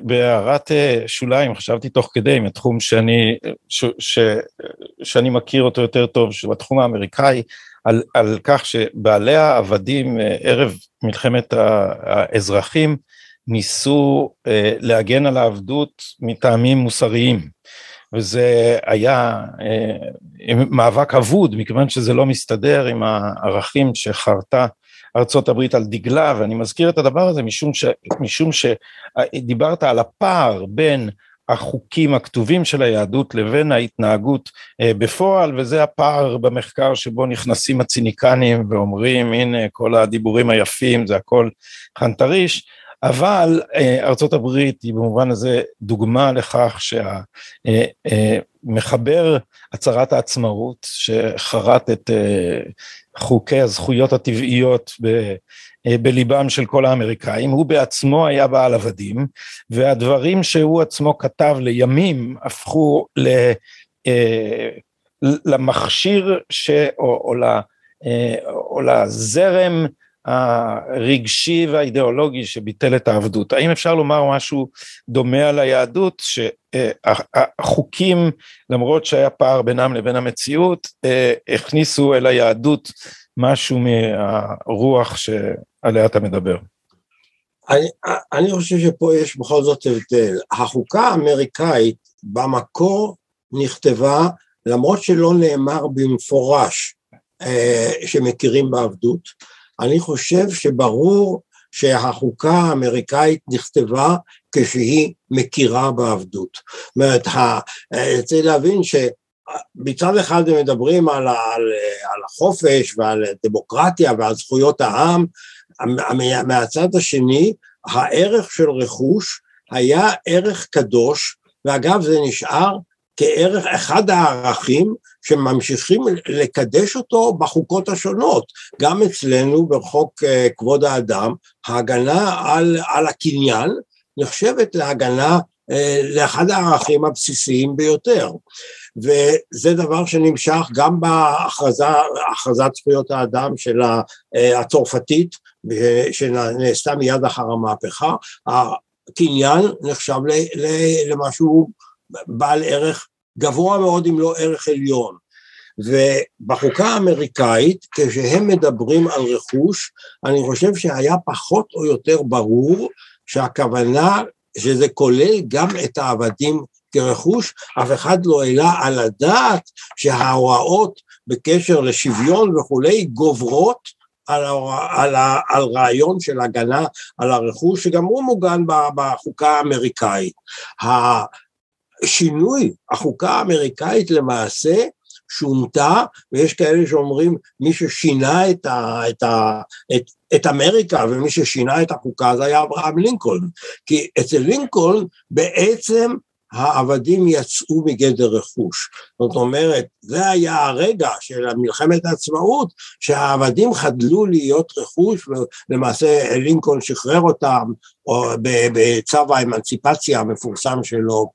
בהערת אה, שוליים, חשבתי תוך כדי מהתחום שאני, ש, ש, שאני מכיר אותו יותר טוב, שהוא התחום האמריקאי, על, על כך שבעלי העבדים אה, ערב מלחמת האזרחים ניסו אה, להגן על העבדות מטעמים מוסריים. וזה היה אה, מאבק אבוד, מכיוון שזה לא מסתדר עם הערכים שחרתה ארצות הברית על דגלה, ואני מזכיר את הדבר הזה משום, ש, משום שדיברת על הפער בין החוקים הכתובים של היהדות לבין ההתנהגות אה, בפועל, וזה הפער במחקר שבו נכנסים הציניקנים ואומרים, הנה כל הדיבורים היפים, זה הכל חנטריש, אבל אה, ארצות הברית היא במובן הזה דוגמה לכך שהמחבר אה, אה, הצהרת העצמאות שחרת את חוקי הזכויות הטבעיות ב, בליבם של כל האמריקאים, הוא בעצמו היה בעל עבדים, והדברים שהוא עצמו כתב לימים הפכו ל, למכשיר ש, או, או, או לזרם הרגשי והאידיאולוגי שביטל את העבדות. האם אפשר לומר משהו דומה על היהדות, שהחוקים, למרות שהיה פער בינם לבין המציאות, הכניסו אל היהדות משהו מהרוח שעליה אתה מדבר? אני, אני חושב שפה יש בכל זאת הבדל. החוקה האמריקאית במקור נכתבה, למרות שלא נאמר במפורש אה, שמכירים בעבדות, אני חושב שברור שהחוקה האמריקאית נכתבה כשהיא מכירה בעבדות. זאת אומרת, צריך להבין שמצד אחד הם מדברים על, על, על החופש ועל דמוקרטיה ועל זכויות העם, מהצד השני הערך של רכוש היה ערך קדוש, ואגב זה נשאר כערך, אחד הערכים שממשיכים לקדש אותו בחוקות השונות. גם אצלנו בחוק אה, כבוד האדם, ההגנה על, על הקניין נחשבת להגנה אה, לאחד הערכים הבסיסיים ביותר. וזה דבר שנמשך גם בהכרזת זכויות האדם של אה, הצרפתית, שנעשתה מיד אחר המהפכה, הקניין נחשב למשהו בעל ערך גבוה מאוד אם לא ערך עליון. ובחוקה האמריקאית, כשהם מדברים על רכוש, אני חושב שהיה פחות או יותר ברור שהכוונה שזה כולל גם את העבדים כרכוש, אף אחד לא העלה על הדעת שההוראות בקשר לשוויון וכולי גוברות על, על, על רעיון של הגנה על הרכוש, שגם הוא מוגן בחוקה האמריקאית. השינוי, החוקה האמריקאית למעשה שונתה, ויש כאלה שאומרים מי ששינה את, ה, את, ה, את, את אמריקה ומי ששינה את החוקה זה היה אברהם לינקולן, כי אצל לינקולן בעצם העבדים יצאו מגדר רכוש. זאת אומרת, זה היה הרגע של מלחמת העצמאות, שהעבדים חדלו להיות רכוש, ולמעשה לינקולן שחרר אותם בצו האמנציפציה המפורסם שלו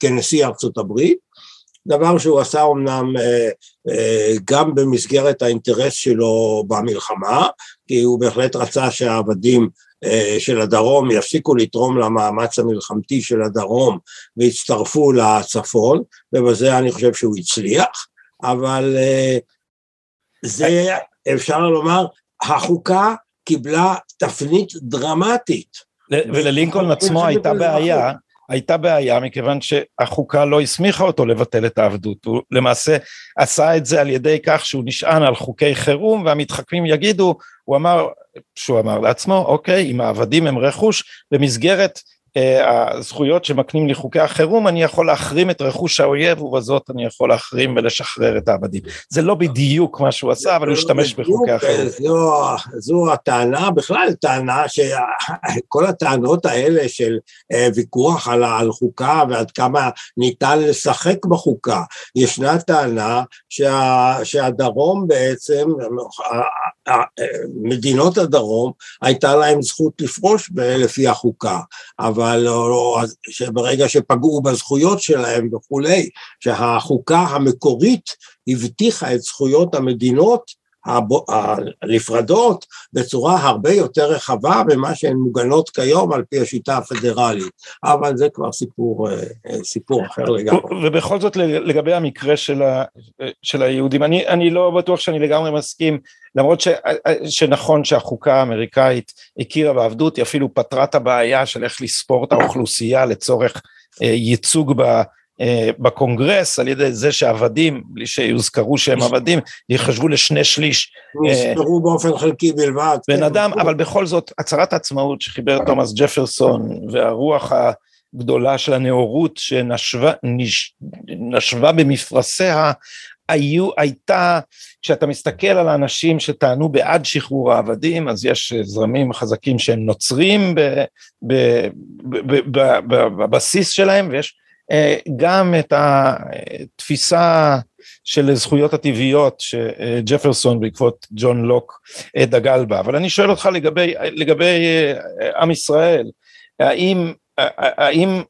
כנשיא ארצות הברית, דבר שהוא עשה אמנם אה, אה, גם במסגרת האינטרס שלו במלחמה, כי הוא בהחלט רצה שהעבדים של הדרום יפסיקו לתרום למאמץ המלחמתי של הדרום ויצטרפו לצפון, ובזה אני חושב שהוא הצליח, אבל זה אפשר לומר, החוקה קיבלה תפנית דרמטית. וללינקולן עצמו הייתה בעיה, הייתה בעיה מכיוון שהחוקה לא הסמיכה אותו לבטל את העבדות, הוא למעשה עשה את זה על ידי כך שהוא נשען על חוקי חירום והמתחכמים יגידו, הוא אמר, שהוא אמר לעצמו, אוקיי, אם העבדים הם רכוש, במסגרת אה, הזכויות שמקנים לי חוקי החירום, אני יכול להחרים את רכוש האויב ובזאת אני יכול להחרים ולשחרר את העבדים. זה לא בדיוק מה שהוא עשה, אבל הוא השתמש בחוקי החירום. זו, זו הטענה, בכלל טענה שכל הטענות האלה של אה, ויכוח על, על חוקה ועד כמה ניתן לשחק בחוקה, ישנה טענה שה, שהדרום בעצם, מדינות הדרום, הייתה להם זכות לפרוש לפי החוקה, אבל לא, לא, שברגע שפגעו בזכויות שלהם וכולי, שהחוקה המקורית הבטיחה את זכויות המדינות הנפרדות בצורה הרבה יותר רחבה ממה שהן מוגנות כיום על פי השיטה הפדרלית, אבל זה כבר סיפור, אה, סיפור אחר לגמרי. ובכל זאת לגבי המקרה של, ה, של היהודים, אני, אני לא בטוח שאני לגמרי מסכים, למרות ש, שנכון שהחוקה האמריקאית הכירה בעבדות, היא אפילו פתרה את הבעיה של איך לספור את האוכלוסייה לצורך אה, ייצוג ב... אה, בקונגרס על ידי זה שעבדים, בלי שיוזכרו שהם עבדים, יחשבו לשני שליש. נספרו באופן חלקי בלבד. בן כן. אדם, אבל בכל זאת, הצהרת העצמאות שחיבר תומאס ג'פרסון והרוח הגדולה של הנאורות שנשבה במפרשיה, היו, הייתה, כשאתה מסתכל על האנשים שטענו בעד שחרור העבדים, אז יש זרמים חזקים שהם נוצרים בבסיס שלהם, ויש אה, גם את התפיסה של זכויות הטבעיות שג'פרסון בעקבות ג'ון לוק אה, דגל בה, אבל אני שואל אותך לגבי, לגבי אה, עם ישראל, האם, האם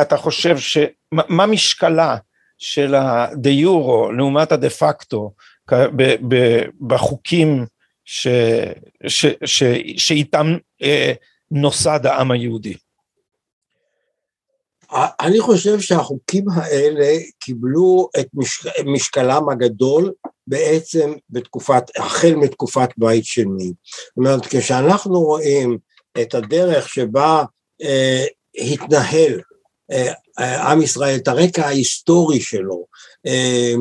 אתה חושב ש... מה משקלה של הדה יורו לעומת הדה פקטו בחוקים ש, ש, ש, שאיתם נוסד העם היהודי? אני חושב שהחוקים האלה קיבלו את משקלם הגדול בעצם בתקופת, החל מתקופת בית שני. זאת אומרת, כשאנחנו רואים את הדרך שבה אה, התנהל אה, עם ישראל, את הרקע ההיסטורי שלו, אה,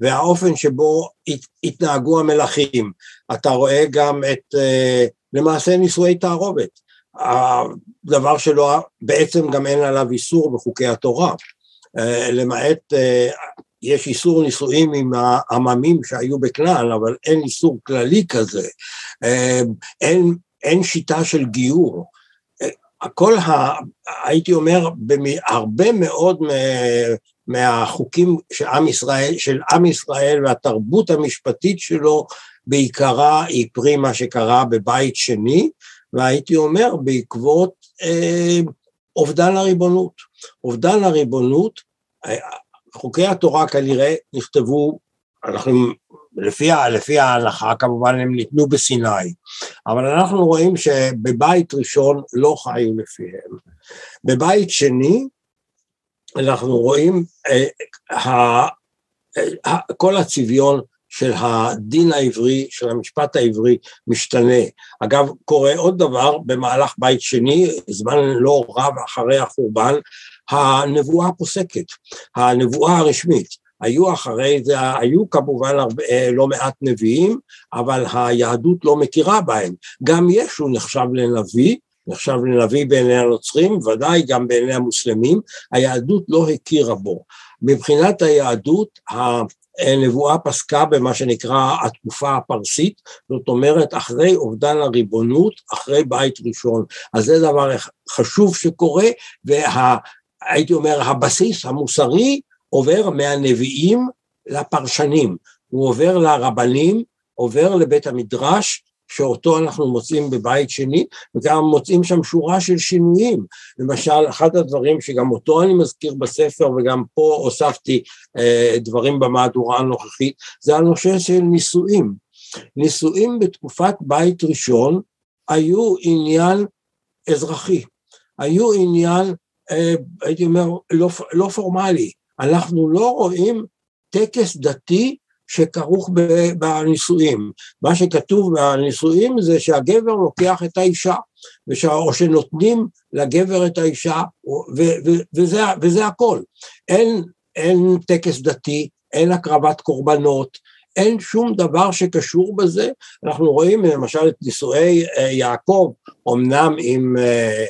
והאופן שבו הת, התנהגו המלכים, אתה רואה גם את אה, למעשה נישואי תערובת. הדבר שלו בעצם גם אין עליו איסור בחוקי התורה, אה, למעט אה, יש איסור נישואים עם העממים שהיו בכלל, אבל אין איסור כללי כזה, אה, אין, אין שיטה של גיור. כל ה... הייתי אומר, הרבה מאוד מהחוקים של עם ישראל, של עם ישראל והתרבות המשפטית שלו בעיקרה היא פרי מה שקרה בבית שני, והייתי אומר בעקבות אה, אובדן הריבונות. אובדן הריבונות, אה, חוקי התורה כנראה נכתבו, אנחנו, לפי, לפי ההלכה כמובן הם ניתנו בסיני, אבל אנחנו רואים שבבית ראשון לא חיו לפיהם. בבית שני אנחנו רואים אה, כל הצביון של הדין העברי, של המשפט העברי, משתנה. אגב, קורה עוד דבר במהלך בית שני, זמן לא רב אחרי החורבן, הנבואה פוסקת, הנבואה הרשמית. היו אחרי זה, היו כמובן הרבה, לא מעט נביאים, אבל היהדות לא מכירה בהם. גם ישו נחשב לנביא, נחשב לנביא בעיני הנוצרים, ודאי גם בעיני המוסלמים, היהדות לא הכירה בו. מבחינת היהדות, הנבואה פסקה במה שנקרא התקופה הפרסית, זאת אומרת אחרי אובדן הריבונות, אחרי בית ראשון. אז זה דבר חשוב שקורה, והייתי אומר הבסיס המוסרי עובר מהנביאים לפרשנים, הוא עובר לרבנים, עובר לבית המדרש, שאותו אנחנו מוצאים בבית שני, וגם מוצאים שם שורה של שינויים. למשל, אחד הדברים שגם אותו אני מזכיר בספר, וגם פה הוספתי אה, דברים במהדורה הנוכחית, זה הנושא של נישואים. נישואים בתקופת בית ראשון היו עניין אזרחי, היו עניין, אה, הייתי אומר, לא, לא פורמלי. אנחנו לא רואים טקס דתי שכרוך בנישואים. מה שכתוב בנישואים זה שהגבר לוקח את האישה, או שנותנים לגבר את האישה, וזה, וזה הכל. אין, אין טקס דתי, אין הקרבת קורבנות, אין שום דבר שקשור בזה. אנחנו רואים למשל את נישואי אה, יעקב, אמנם עם, אה,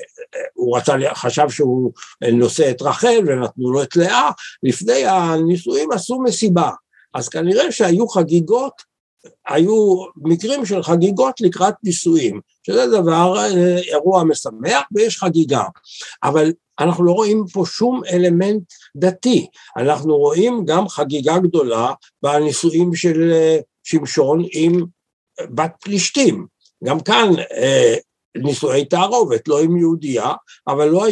הוא רצה, חשב שהוא נושא את רחל ונתנו לו את לאה, לפני הנישואים עשו מסיבה. אז כנראה שהיו חגיגות, היו מקרים של חגיגות לקראת נישואים, שזה דבר, אה, אירוע משמח ויש חגיגה, אבל אנחנו לא רואים פה שום אלמנט דתי, אנחנו רואים גם חגיגה גדולה בנישואים של אה, שמשון עם בת פלישתים, גם כאן אה, נישואי תערובת, לא עם יהודייה, אבל לא,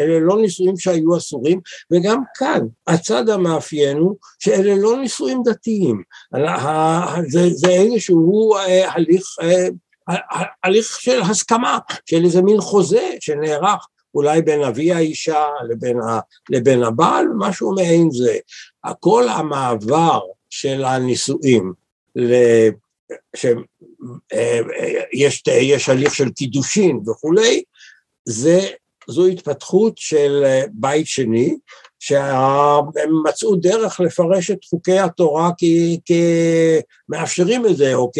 אלה לא נישואים שהיו אסורים, וגם כאן הצד המאפיין הוא שאלה לא נישואים דתיים, זה, זה איזשהו אה, הליך, אה, הליך של הסכמה, של איזה מין חוזה שנערך אולי בין אבי האישה לבין, ה, לבין הבעל, משהו מעין זה. כל המעבר של הנישואים שיש יש הליך של קידושין וכולי, זה, זו התפתחות של בית שני, שהם מצאו דרך לפרש את חוקי התורה כמאפשרים את זה, או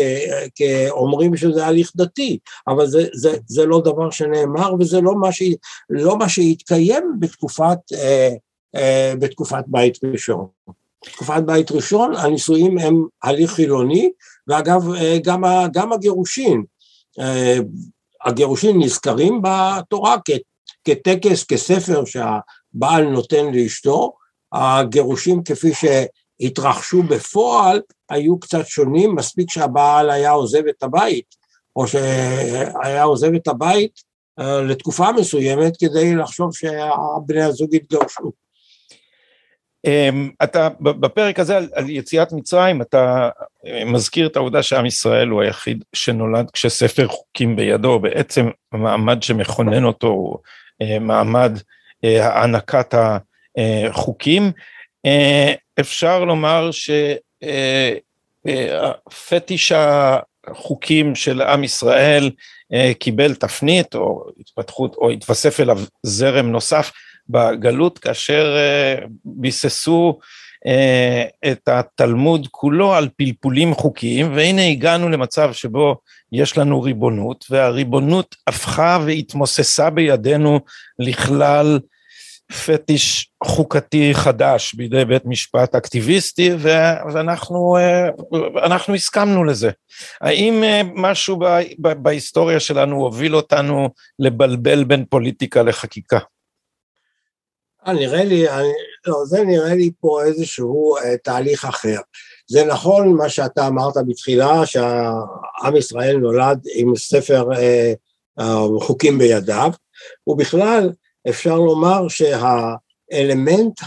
כאומרים שזה הליך דתי, אבל זה, זה, זה לא דבר שנאמר וזה לא מה, ש, לא מה שהתקיים בתקופת, אה, אה, בתקופת בית ראשון. תקופת בית ראשון, הנישואים הם הליך חילוני, ואגב אה, גם, גם הגירושין, אה, הגירושין נזכרים בתורה כטקס, כספר שהבעל נותן לאשתו, הגירושים כפי שהתרחשו בפועל היו קצת שונים, מספיק שהבעל היה עוזב את הבית, או שהיה עוזב את הבית אה, לתקופה מסוימת כדי לחשוב שבני הזוג יתגרשו. אמ, אתה בפרק הזה על, על יציאת מצרים אתה אה, מזכיר את העובדה שעם ישראל הוא היחיד שנולד כשספר חוקים בידו בעצם המעמד שמכונן אותו הוא אה, מעמד אה, הענקת החוקים. אפשר לומר שפטיש החוקים של עם ישראל קיבל תפנית או התפתחות או התווסף אליו זרם נוסף בגלות כאשר אה, ביססו אה, את התלמוד כולו על פלפולים חוקיים והנה הגענו למצב שבו יש לנו ריבונות והריבונות הפכה והתמוססה בידינו לכלל פטיש חוקתי חדש בידי בית משפט אקטיביסטי ואנחנו אנחנו הסכמנו לזה. האם משהו בהיסטוריה שלנו הוביל אותנו לבלבל בין פוליטיקה לחקיקה? נראה לי, אני, לא, זה נראה לי פה איזשהו אה, תהליך אחר. זה נכון מה שאתה אמרת בתחילה, שעם ישראל נולד עם ספר אה, אה, חוקים בידיו, ובכלל אפשר לומר שהאלמנט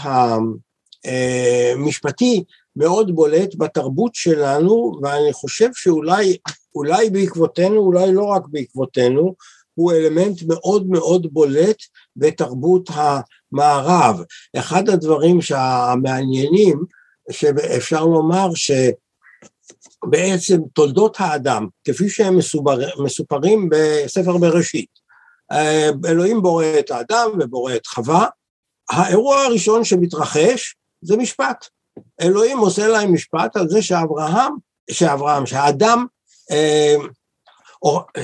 המשפטי אה, מאוד בולט בתרבות שלנו, ואני חושב שאולי אולי בעקבותינו, אולי לא רק בעקבותינו, הוא אלמנט מאוד מאוד בולט בתרבות המערב. אחד הדברים המעניינים, שאפשר לומר שבעצם תולדות האדם, כפי שהם מסופר, מסופרים בספר בראשית, אלוהים בורא את האדם ובורא את חווה, האירוע הראשון שמתרחש זה משפט. אלוהים עושה להם משפט על זה שאברהם, שאברהם, שהאדם, אה,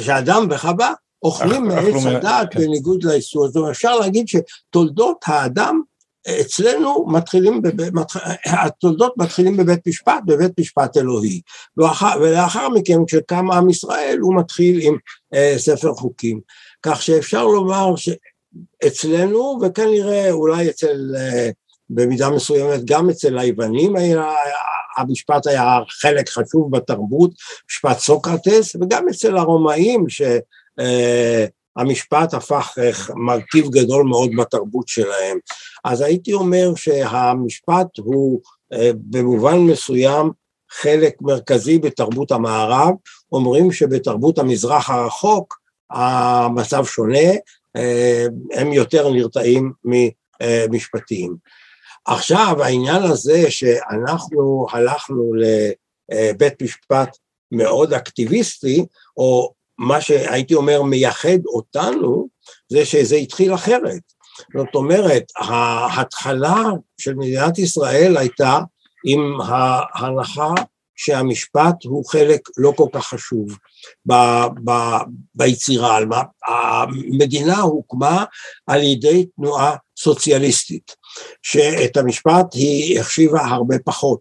שאדם וחווה אוכלים מעץ הדעת כן. בניגוד לאיסור. זאת אומרת, אפשר להגיד שתולדות האדם אצלנו מתחילים, בב... התולדות מתחילים בבית משפט, בבית משפט אלוהי. ולאחר, ולאחר מכן כשקם עם ישראל הוא מתחיל עם אה, ספר חוקים. כך שאפשר לומר שאצלנו וכנראה אולי אצל, אה, במידה מסוימת גם אצל היוונים היה, המשפט היה חלק חשוב בתרבות, משפט סוקרטס, וגם אצל הרומאים ש... אה, המשפט הפך אה, מרכיב גדול מאוד בתרבות שלהם. אז הייתי אומר שהמשפט הוא אה, במובן מסוים חלק מרכזי בתרבות המערב, אומרים שבתרבות המזרח הרחוק המצב שונה, הם יותר נרתעים ממשפטיים. עכשיו העניין הזה שאנחנו הלכנו לבית משפט מאוד אקטיביסטי, או מה שהייתי אומר מייחד אותנו, זה שזה התחיל אחרת. זאת אומרת, ההתחלה של מדינת ישראל הייתה עם ההנחה שהמשפט הוא חלק לא כל כך חשוב ב, ב, ביצירה. המדינה הוקמה על ידי תנועה סוציאליסטית, שאת המשפט היא החשיבה הרבה פחות,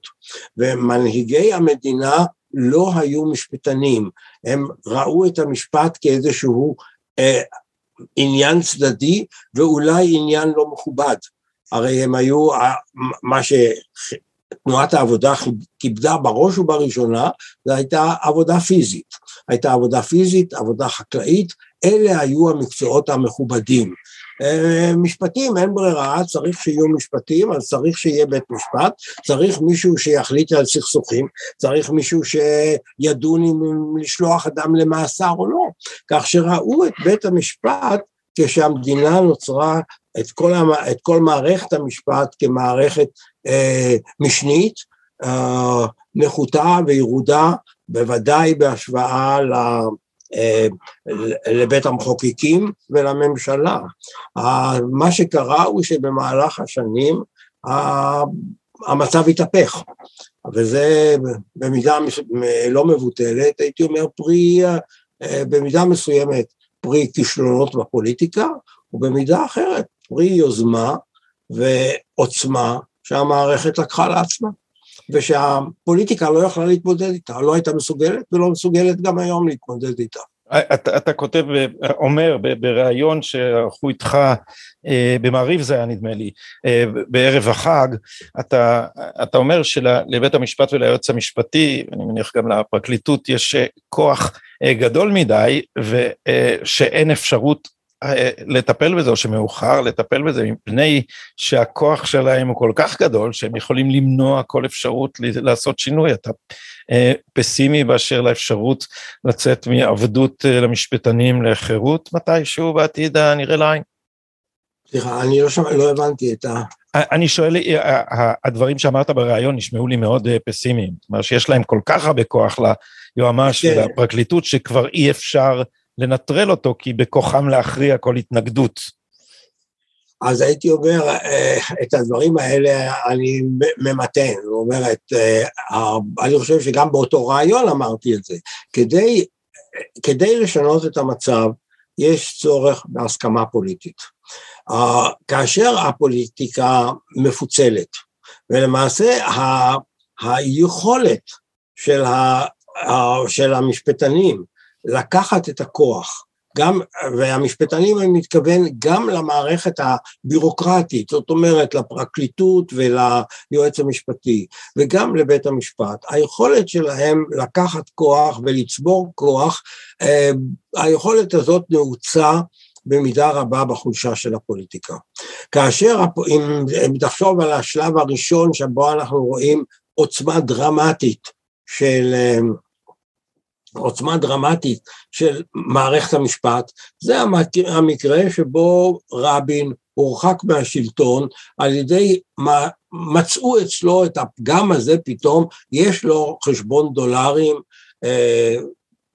ומנהיגי המדינה לא היו משפטנים, הם ראו את המשפט כאיזשהו אה, עניין צדדי ואולי עניין לא מכובד. הרי הם היו, מה שתנועת העבודה כיבדה בראש ובראשונה, זה הייתה עבודה פיזית. הייתה עבודה פיזית, עבודה חקלאית, אלה היו המקצועות המכובדים. אה, משפטים, אין ברירה, צריך שיהיו משפטים, אז צריך שיהיה בית משפט, צריך מישהו שיחליט על סכסוכים, צריך מישהו שידון אם לשלוח אדם למאסר או לא, כך שראו את בית המשפט כשהמדינה נוצרה את כל. את כל מערכת המשפט כמערכת אה, משנית, אה, נחותה וירודה, בוודאי בהשוואה ל... אה, לבית המחוקקים ולממשלה. מה שקרה הוא שבמהלך השנים המצב התהפך, וזה במידה לא מבוטלת, הייתי אומר פרי, אה, במידה מסוימת פרי כישלונות בפוליטיקה, ובמידה אחרת פרי יוזמה ועוצמה שהמערכת לקחה לעצמה. ושהפוליטיקה לא יכלה להתמודד איתה, לא הייתה מסוגלת ולא מסוגלת גם היום להתמודד איתה. אתה, אתה כותב, אומר בריאיון שערכו איתך אה, במעריב זה היה נדמה לי, אה, בערב החג, אתה, אתה אומר שלבית המשפט וליועץ המשפטי, אני מניח גם לפרקליטות, יש כוח אה, גדול מדי ושאין אפשרות לטפל בזה או שמאוחר לטפל בזה מפני שהכוח שלהם הוא כל כך גדול שהם יכולים למנוע כל אפשרות לעשות שינוי אתה אה, פסימי באשר לאפשרות לצאת מעבדות אה, למשפטנים לחירות מתישהו בעתיד הנראה לעין. סליחה אני לא, שומע, לא הבנתי את ה... אני שואל, אה, הדברים שאמרת בריאיון נשמעו לי מאוד פסימיים, זאת אומרת שיש להם כל כך הרבה כוח ליועמ"ש כן. ולפרקליטות שכבר אי אפשר לנטרל אותו, כי בכוחם להכריע כל התנגדות. אז הייתי אומר, אה, את הדברים האלה אני ממתן, זאת אומרת, אה, אני חושב שגם באותו רעיון אמרתי את זה, כדי, כדי לשנות את המצב יש צורך בהסכמה פוליטית. Uh, כאשר הפוליטיקה מפוצלת, ולמעשה ה, היכולת של, ה, של המשפטנים לקחת את הכוח גם, והמשפטנים אני מתכוון גם למערכת הבירוקרטית, זאת אומרת לפרקליטות וליועץ המשפטי, וגם לבית המשפט. היכולת שלהם לקחת כוח ולצבור כוח, אה, היכולת הזאת נעוצה במידה רבה בחולשה של הפוליטיקה. כאשר, אם, אם תחשוב על השלב הראשון שבו אנחנו רואים עוצמה דרמטית של אה, עוצמה דרמטית של מערכת המשפט, זה המקרה שבו רבין הורחק מהשלטון על ידי, מצאו אצלו את הפגם הזה פתאום, יש לו חשבון דולרים אה,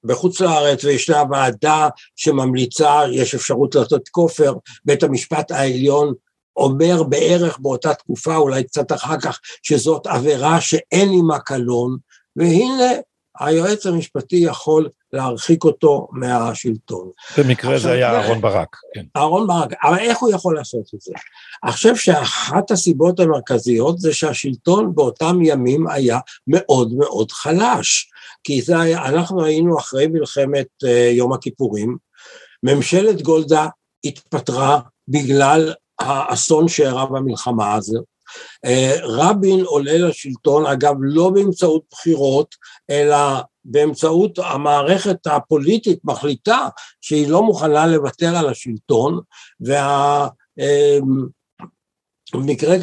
בחוץ לארץ וישנה ועדה שממליצה, יש אפשרות לעשות כופר, בית המשפט העליון אומר בערך באותה תקופה, אולי קצת אחר כך, שזאת עבירה שאין עימה קלון, והנה היועץ המשפטי יכול להרחיק אותו מהשלטון. במקרה זה היה אהרון ברק. כן. אהרון ברק, אבל איך הוא יכול לעשות את זה? אני חושב שאחת הסיבות המרכזיות זה שהשלטון באותם ימים היה מאוד מאוד חלש, כי זה היה, אנחנו היינו אחרי מלחמת uh, יום הכיפורים, ממשלת גולדה התפטרה בגלל האסון שאירע במלחמה הזו, אה, רבין עולה לשלטון, אגב לא באמצעות בחירות, אלא באמצעות המערכת הפוליטית מחליטה שהיא לא מוכנה לוותר על השלטון, וה... במקרה,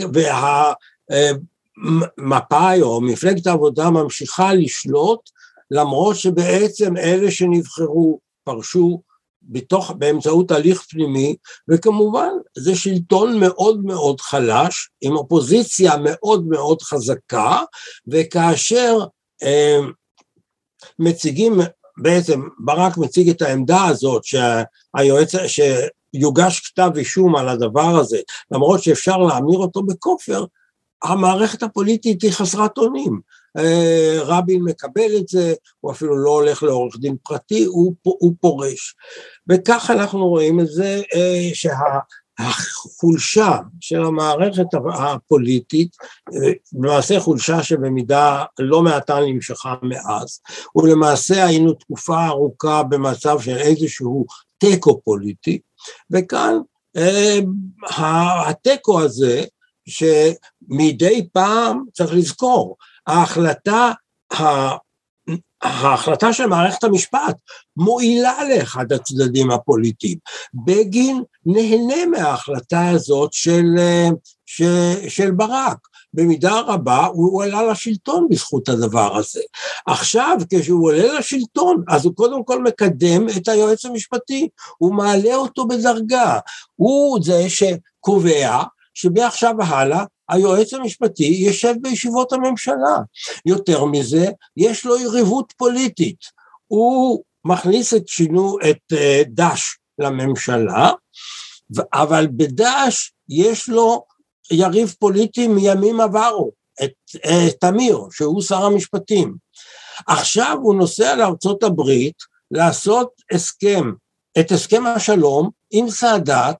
והמפא"י או מפלגת העבודה ממשיכה לשלוט למרות שבעצם אלה שנבחרו פרשו בתוך, באמצעות הליך פנימי, וכמובן זה שלטון מאוד מאוד חלש, עם אופוזיציה מאוד מאוד חזקה, וכאשר אה, מציגים, בעצם ברק מציג את העמדה הזאת שהיועץ, שיוגש כתב אישום על הדבר הזה, למרות שאפשר להמיר אותו בכופר, המערכת הפוליטית היא חסרת אונים. אה, רבין מקבל את זה, הוא אפילו לא הולך לעורך דין פרטי, הוא, הוא פורש. וכך אנחנו רואים את זה אה, שהחולשה של המערכת הפוליטית, אה, למעשה חולשה שבמידה לא מעטה נמשכה מאז, ולמעשה היינו תקופה ארוכה במצב של איזשהו תיקו פוליטי, וכאן התיקו הזה שמדי פעם צריך לזכור, ההחלטה, ההחלטה של מערכת המשפט מועילה לאחד הצדדים הפוליטיים. בגין נהנה מההחלטה הזאת של, של, של ברק. במידה רבה הוא עלה לשלטון בזכות הדבר הזה. עכשיו כשהוא עולה לשלטון אז הוא קודם כל מקדם את היועץ המשפטי, הוא מעלה אותו בדרגה, הוא זה שקובע שמעכשיו והלאה היועץ המשפטי יושב בישיבות הממשלה. יותר מזה, יש לו יריבות פוליטית. הוא מכניס את שינו, את אה, דש לממשלה, אבל בדש יש לו יריב פוליטי מימים עברו, את, אה, תמיר, שהוא שר המשפטים. עכשיו הוא נוסע לארצות הברית לעשות הסכם, את הסכם השלום עם סאדאת,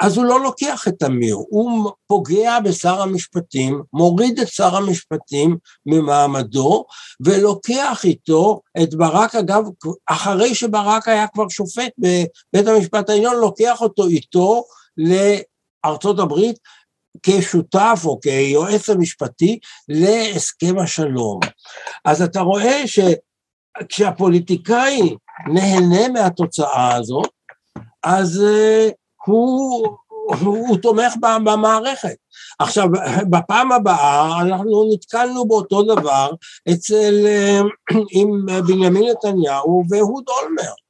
אז הוא לא לוקח את אמיר, הוא פוגע בשר המשפטים, מוריד את שר המשפטים ממעמדו, ולוקח איתו את ברק, אגב, אחרי שברק היה כבר שופט בבית המשפט העליון, לוקח אותו איתו לארצות הברית כשותף או כיועץ המשפטי להסכם השלום. אז אתה רואה שכשהפוליטיקאי נהנה מהתוצאה הזאת, אז uh, הוא, הוא, הוא תומך במערכת. עכשיו, בפעם הבאה אנחנו נתקלנו באותו דבר אצל, אה, עם בנימין נתניהו ואהוד אולמרט.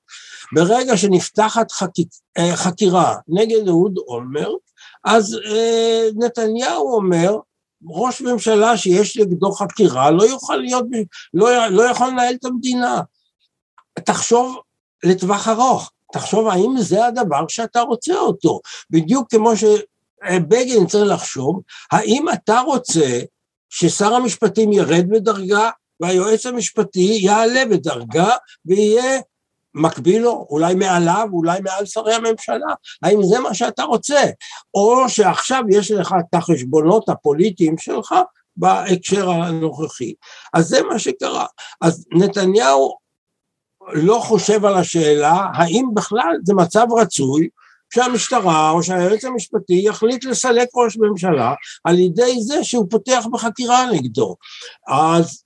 ברגע שנפתחת חקיק, אה, חקירה נגד אהוד אולמרט, אז אה, נתניהו אומר, ראש ממשלה שיש נגדו חקירה לא יוכל להיות, לא, לא יכול לנהל את המדינה. תחשוב לטווח ארוך, תחשוב האם זה הדבר שאתה רוצה אותו, בדיוק כמו שבגין צריך לחשוב, האם אתה רוצה ששר המשפטים ירד בדרגה והיועץ המשפטי יעלה בדרגה ויהיה מקביל לו, אולי מעליו, אולי מעל שרי הממשלה, האם זה מה שאתה רוצה? או שעכשיו יש לך את החשבונות הפוליטיים שלך בהקשר הנוכחי. אז זה מה שקרה. אז נתניהו לא חושב על השאלה האם בכלל זה מצב רצוי שהמשטרה או שהיועץ המשפטי יחליט לסלק ראש ממשלה על ידי זה שהוא פותח בחקירה נגדו. אז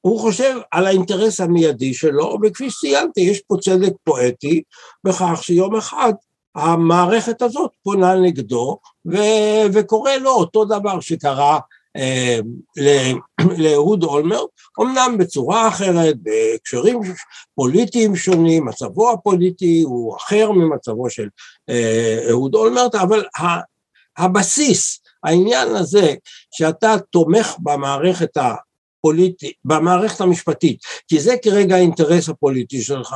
הוא חושב על האינטרס המיידי שלו, וכפי שציינתי, יש פה צדק פואטי בכך שיום אחד המערכת הזאת פונה נגדו ו- וקורה לו אותו דבר שקרה לאהוד אולמרט, אמנם בצורה אחרת, בהקשרים פוליטיים שונים, מצבו הפוליטי הוא אחר ממצבו של אה, אהוד אולמרט, אבל הבסיס, העניין הזה שאתה תומך במערכת הפוליטית, במערכת המשפטית, כי זה כרגע האינטרס הפוליטי שלך,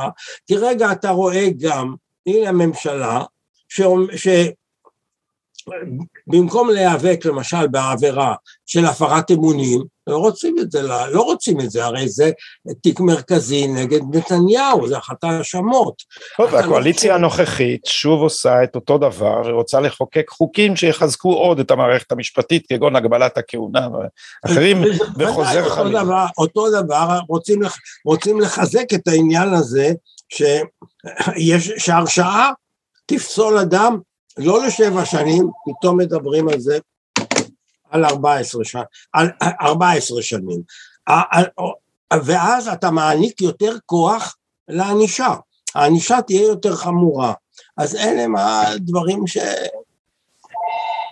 כרגע אתה רואה גם, הנה הממשלה, ש... במקום להיאבק למשל בעבירה של הפרת אמונים, לא רוצים את זה, לא רוצים את זה, הרי זה תיק מרכזי נגד נתניהו, זה אחת ההאשמות. טוב, והקואליציה לא... הנוכחית שוב עושה את אותו דבר, ורוצה לחוקק חוקים שיחזקו עוד את המערכת המשפטית, כגון הגבלת הכהונה ואחרים, וחוזר חלילה. אותו אותו דבר רוצים, לח, רוצים לחזק את העניין הזה, שיש, שהרשעה תפסול אדם לא לשבע שנים, פתאום מדברים על זה, על 14, ש... על 14 שנים. ואז אתה מעניק יותר כוח לענישה, הענישה תהיה יותר חמורה. אז אלה הם הדברים ש...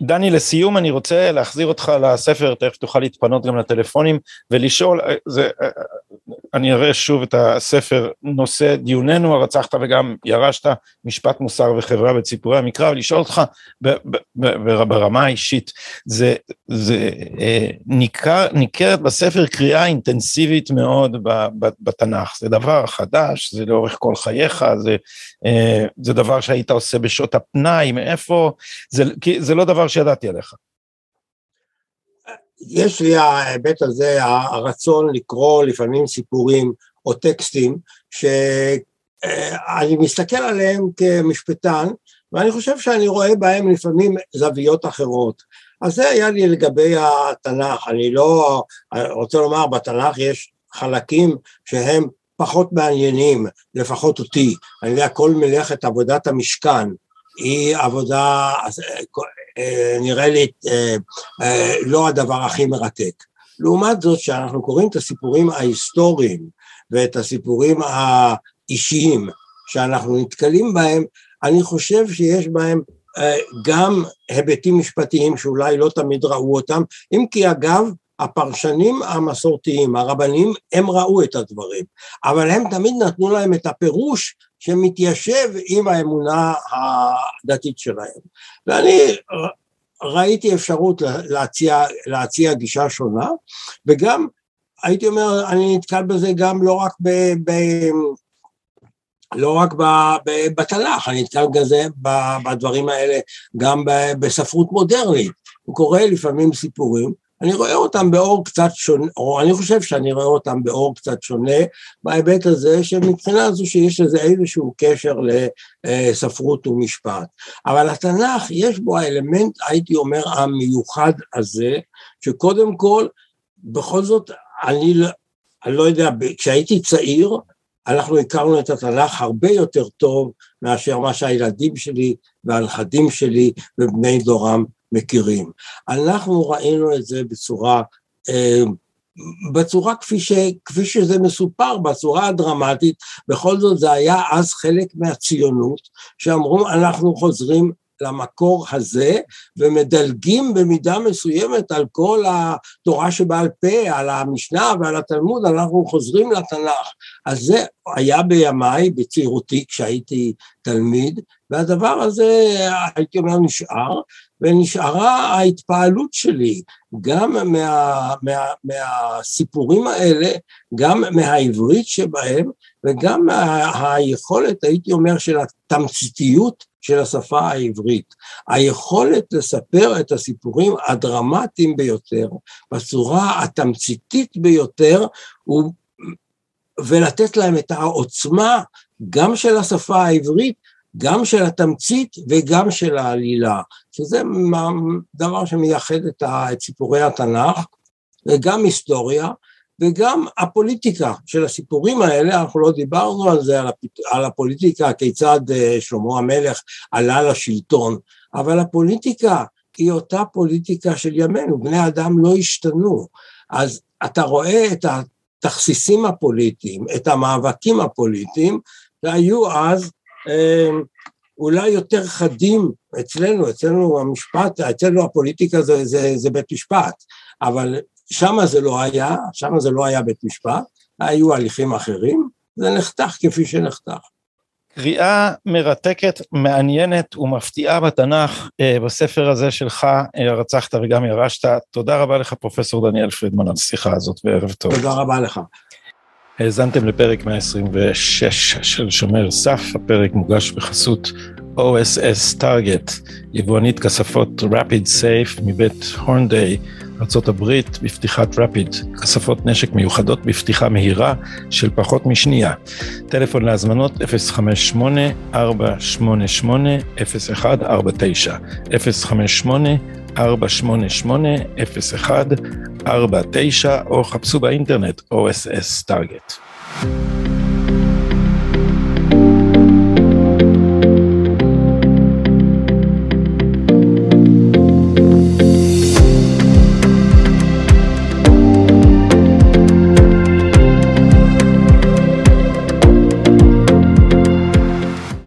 דני, לסיום אני רוצה להחזיר אותך לספר, תכף תוכל להתפנות גם לטלפונים, ולשאול, זה, אני אראה שוב את הספר נושא דיוננו, הרצחת וגם ירשת, משפט מוסר וחברה בציפורי המקרא, ולשאול אותך ברמה האישית, זה, זה אה, ניכר, ניכרת בספר קריאה אינטנסיבית מאוד בתנ"ך, זה דבר חדש, זה לאורך כל חייך, זה, אה, זה דבר שהיית עושה בשעות הפנאי, מאיפה, זה, זה לא דבר שידעתי עליך. יש לי ההיבט הזה, הרצון לקרוא לפעמים סיפורים או טקסטים שאני מסתכל עליהם כמשפטן ואני חושב שאני רואה בהם לפעמים זוויות אחרות. אז זה היה לי לגבי התנ"ך, אני לא רוצה לומר בתנ"ך יש חלקים שהם פחות מעניינים, לפחות אותי, אני יודע כל מלאכת עבודת המשכן היא עבודה, נראה לי אה, אה, לא הדבר הכי מרתק. לעומת זאת, כשאנחנו קוראים את הסיפורים ההיסטוריים ואת הסיפורים האישיים שאנחנו נתקלים בהם, אני חושב שיש בהם גם היבטים משפטיים שאולי לא תמיד ראו אותם, אם כי אגב, הפרשנים המסורתיים, הרבנים, הם ראו את הדברים, אבל הם תמיד נתנו להם את הפירוש שמתיישב עם האמונה הדתית שלהם. ואני ראיתי אפשרות להציע, להציע גישה שונה, וגם הייתי אומר, אני נתקל בזה גם לא רק ב... ב לא רק בתנ"ך, אני נתקל בזה בדברים האלה גם בספרות מודרנית. הוא קורא לפעמים סיפורים אני רואה אותם באור קצת שונה, או אני חושב שאני רואה אותם באור קצת שונה, בהיבט הזה שמבחינה זו שיש לזה איזשהו קשר לספרות ומשפט. אבל התנ"ך, יש בו האלמנט, הייתי אומר, המיוחד הזה, שקודם כל, בכל זאת, אני, לא, אני לא יודע, כשהייתי צעיר, אנחנו הכרנו את התנ"ך הרבה יותר טוב מאשר מה שהילדים שלי והנכדים שלי ובני דורם מכירים. אנחנו ראינו את זה בצורה, אה, בצורה כפי, ש, כפי שזה מסופר, בצורה הדרמטית, בכל זאת זה היה אז חלק מהציונות, שאמרו אנחנו חוזרים למקור הזה ומדלגים במידה מסוימת על כל התורה שבעל פה, על המשנה ועל התלמוד, אנחנו חוזרים לתנ"ך. אז זה היה בימיי, בצעירותי, כשהייתי תלמיד, והדבר הזה, הייתי אומר, נשאר, ונשארה ההתפעלות שלי גם מה, מה, מהסיפורים האלה, גם מהעברית שבהם, וגם מהיכולת, הייתי אומר, של התמציתיות של השפה העברית. היכולת לספר את הסיפורים הדרמטיים ביותר, בצורה התמציתית ביותר, ולתת להם את העוצמה גם של השפה העברית, גם של התמצית וגם של העלילה, שזה דבר שמייחד את סיפורי התנ"ך, וגם היסטוריה, וגם הפוליטיקה של הסיפורים האלה, אנחנו לא דיברנו על זה, על הפוליטיקה, כיצד אה, שלמה המלך עלה לשלטון, אבל הפוליטיקה היא אותה פוליטיקה של ימינו, בני אדם לא השתנו. אז אתה רואה את התכסיסים הפוליטיים, את המאבקים הפוליטיים, שהיו אז אולי יותר חדים אצלנו, אצלנו המשפט, אצלנו הפוליטיקה זה, זה, זה בית משפט, אבל שם זה לא היה, שם זה לא היה בית משפט, היו הליכים אחרים, זה נחתך כפי שנחתך. קריאה מרתקת, מעניינת ומפתיעה בתנ"ך אה, בספר הזה שלך, אה, הרצחת וגם ירשת. תודה רבה לך פרופסור דניאל פרידמן על השיחה הזאת וערב טוב. תודה רבה לך. האזנתם לפרק 126 של שומר סף, הפרק מוגש בחסות OSS Target, יבואנית כספות Rapid Safe מבית הורנדיי. ארה"ב בפתיחת רפיד, כספות נשק מיוחדות בפתיחה מהירה של פחות משנייה. טלפון להזמנות 058-488-0149, 058-488-0149, או חפשו באינטרנט OSS Target.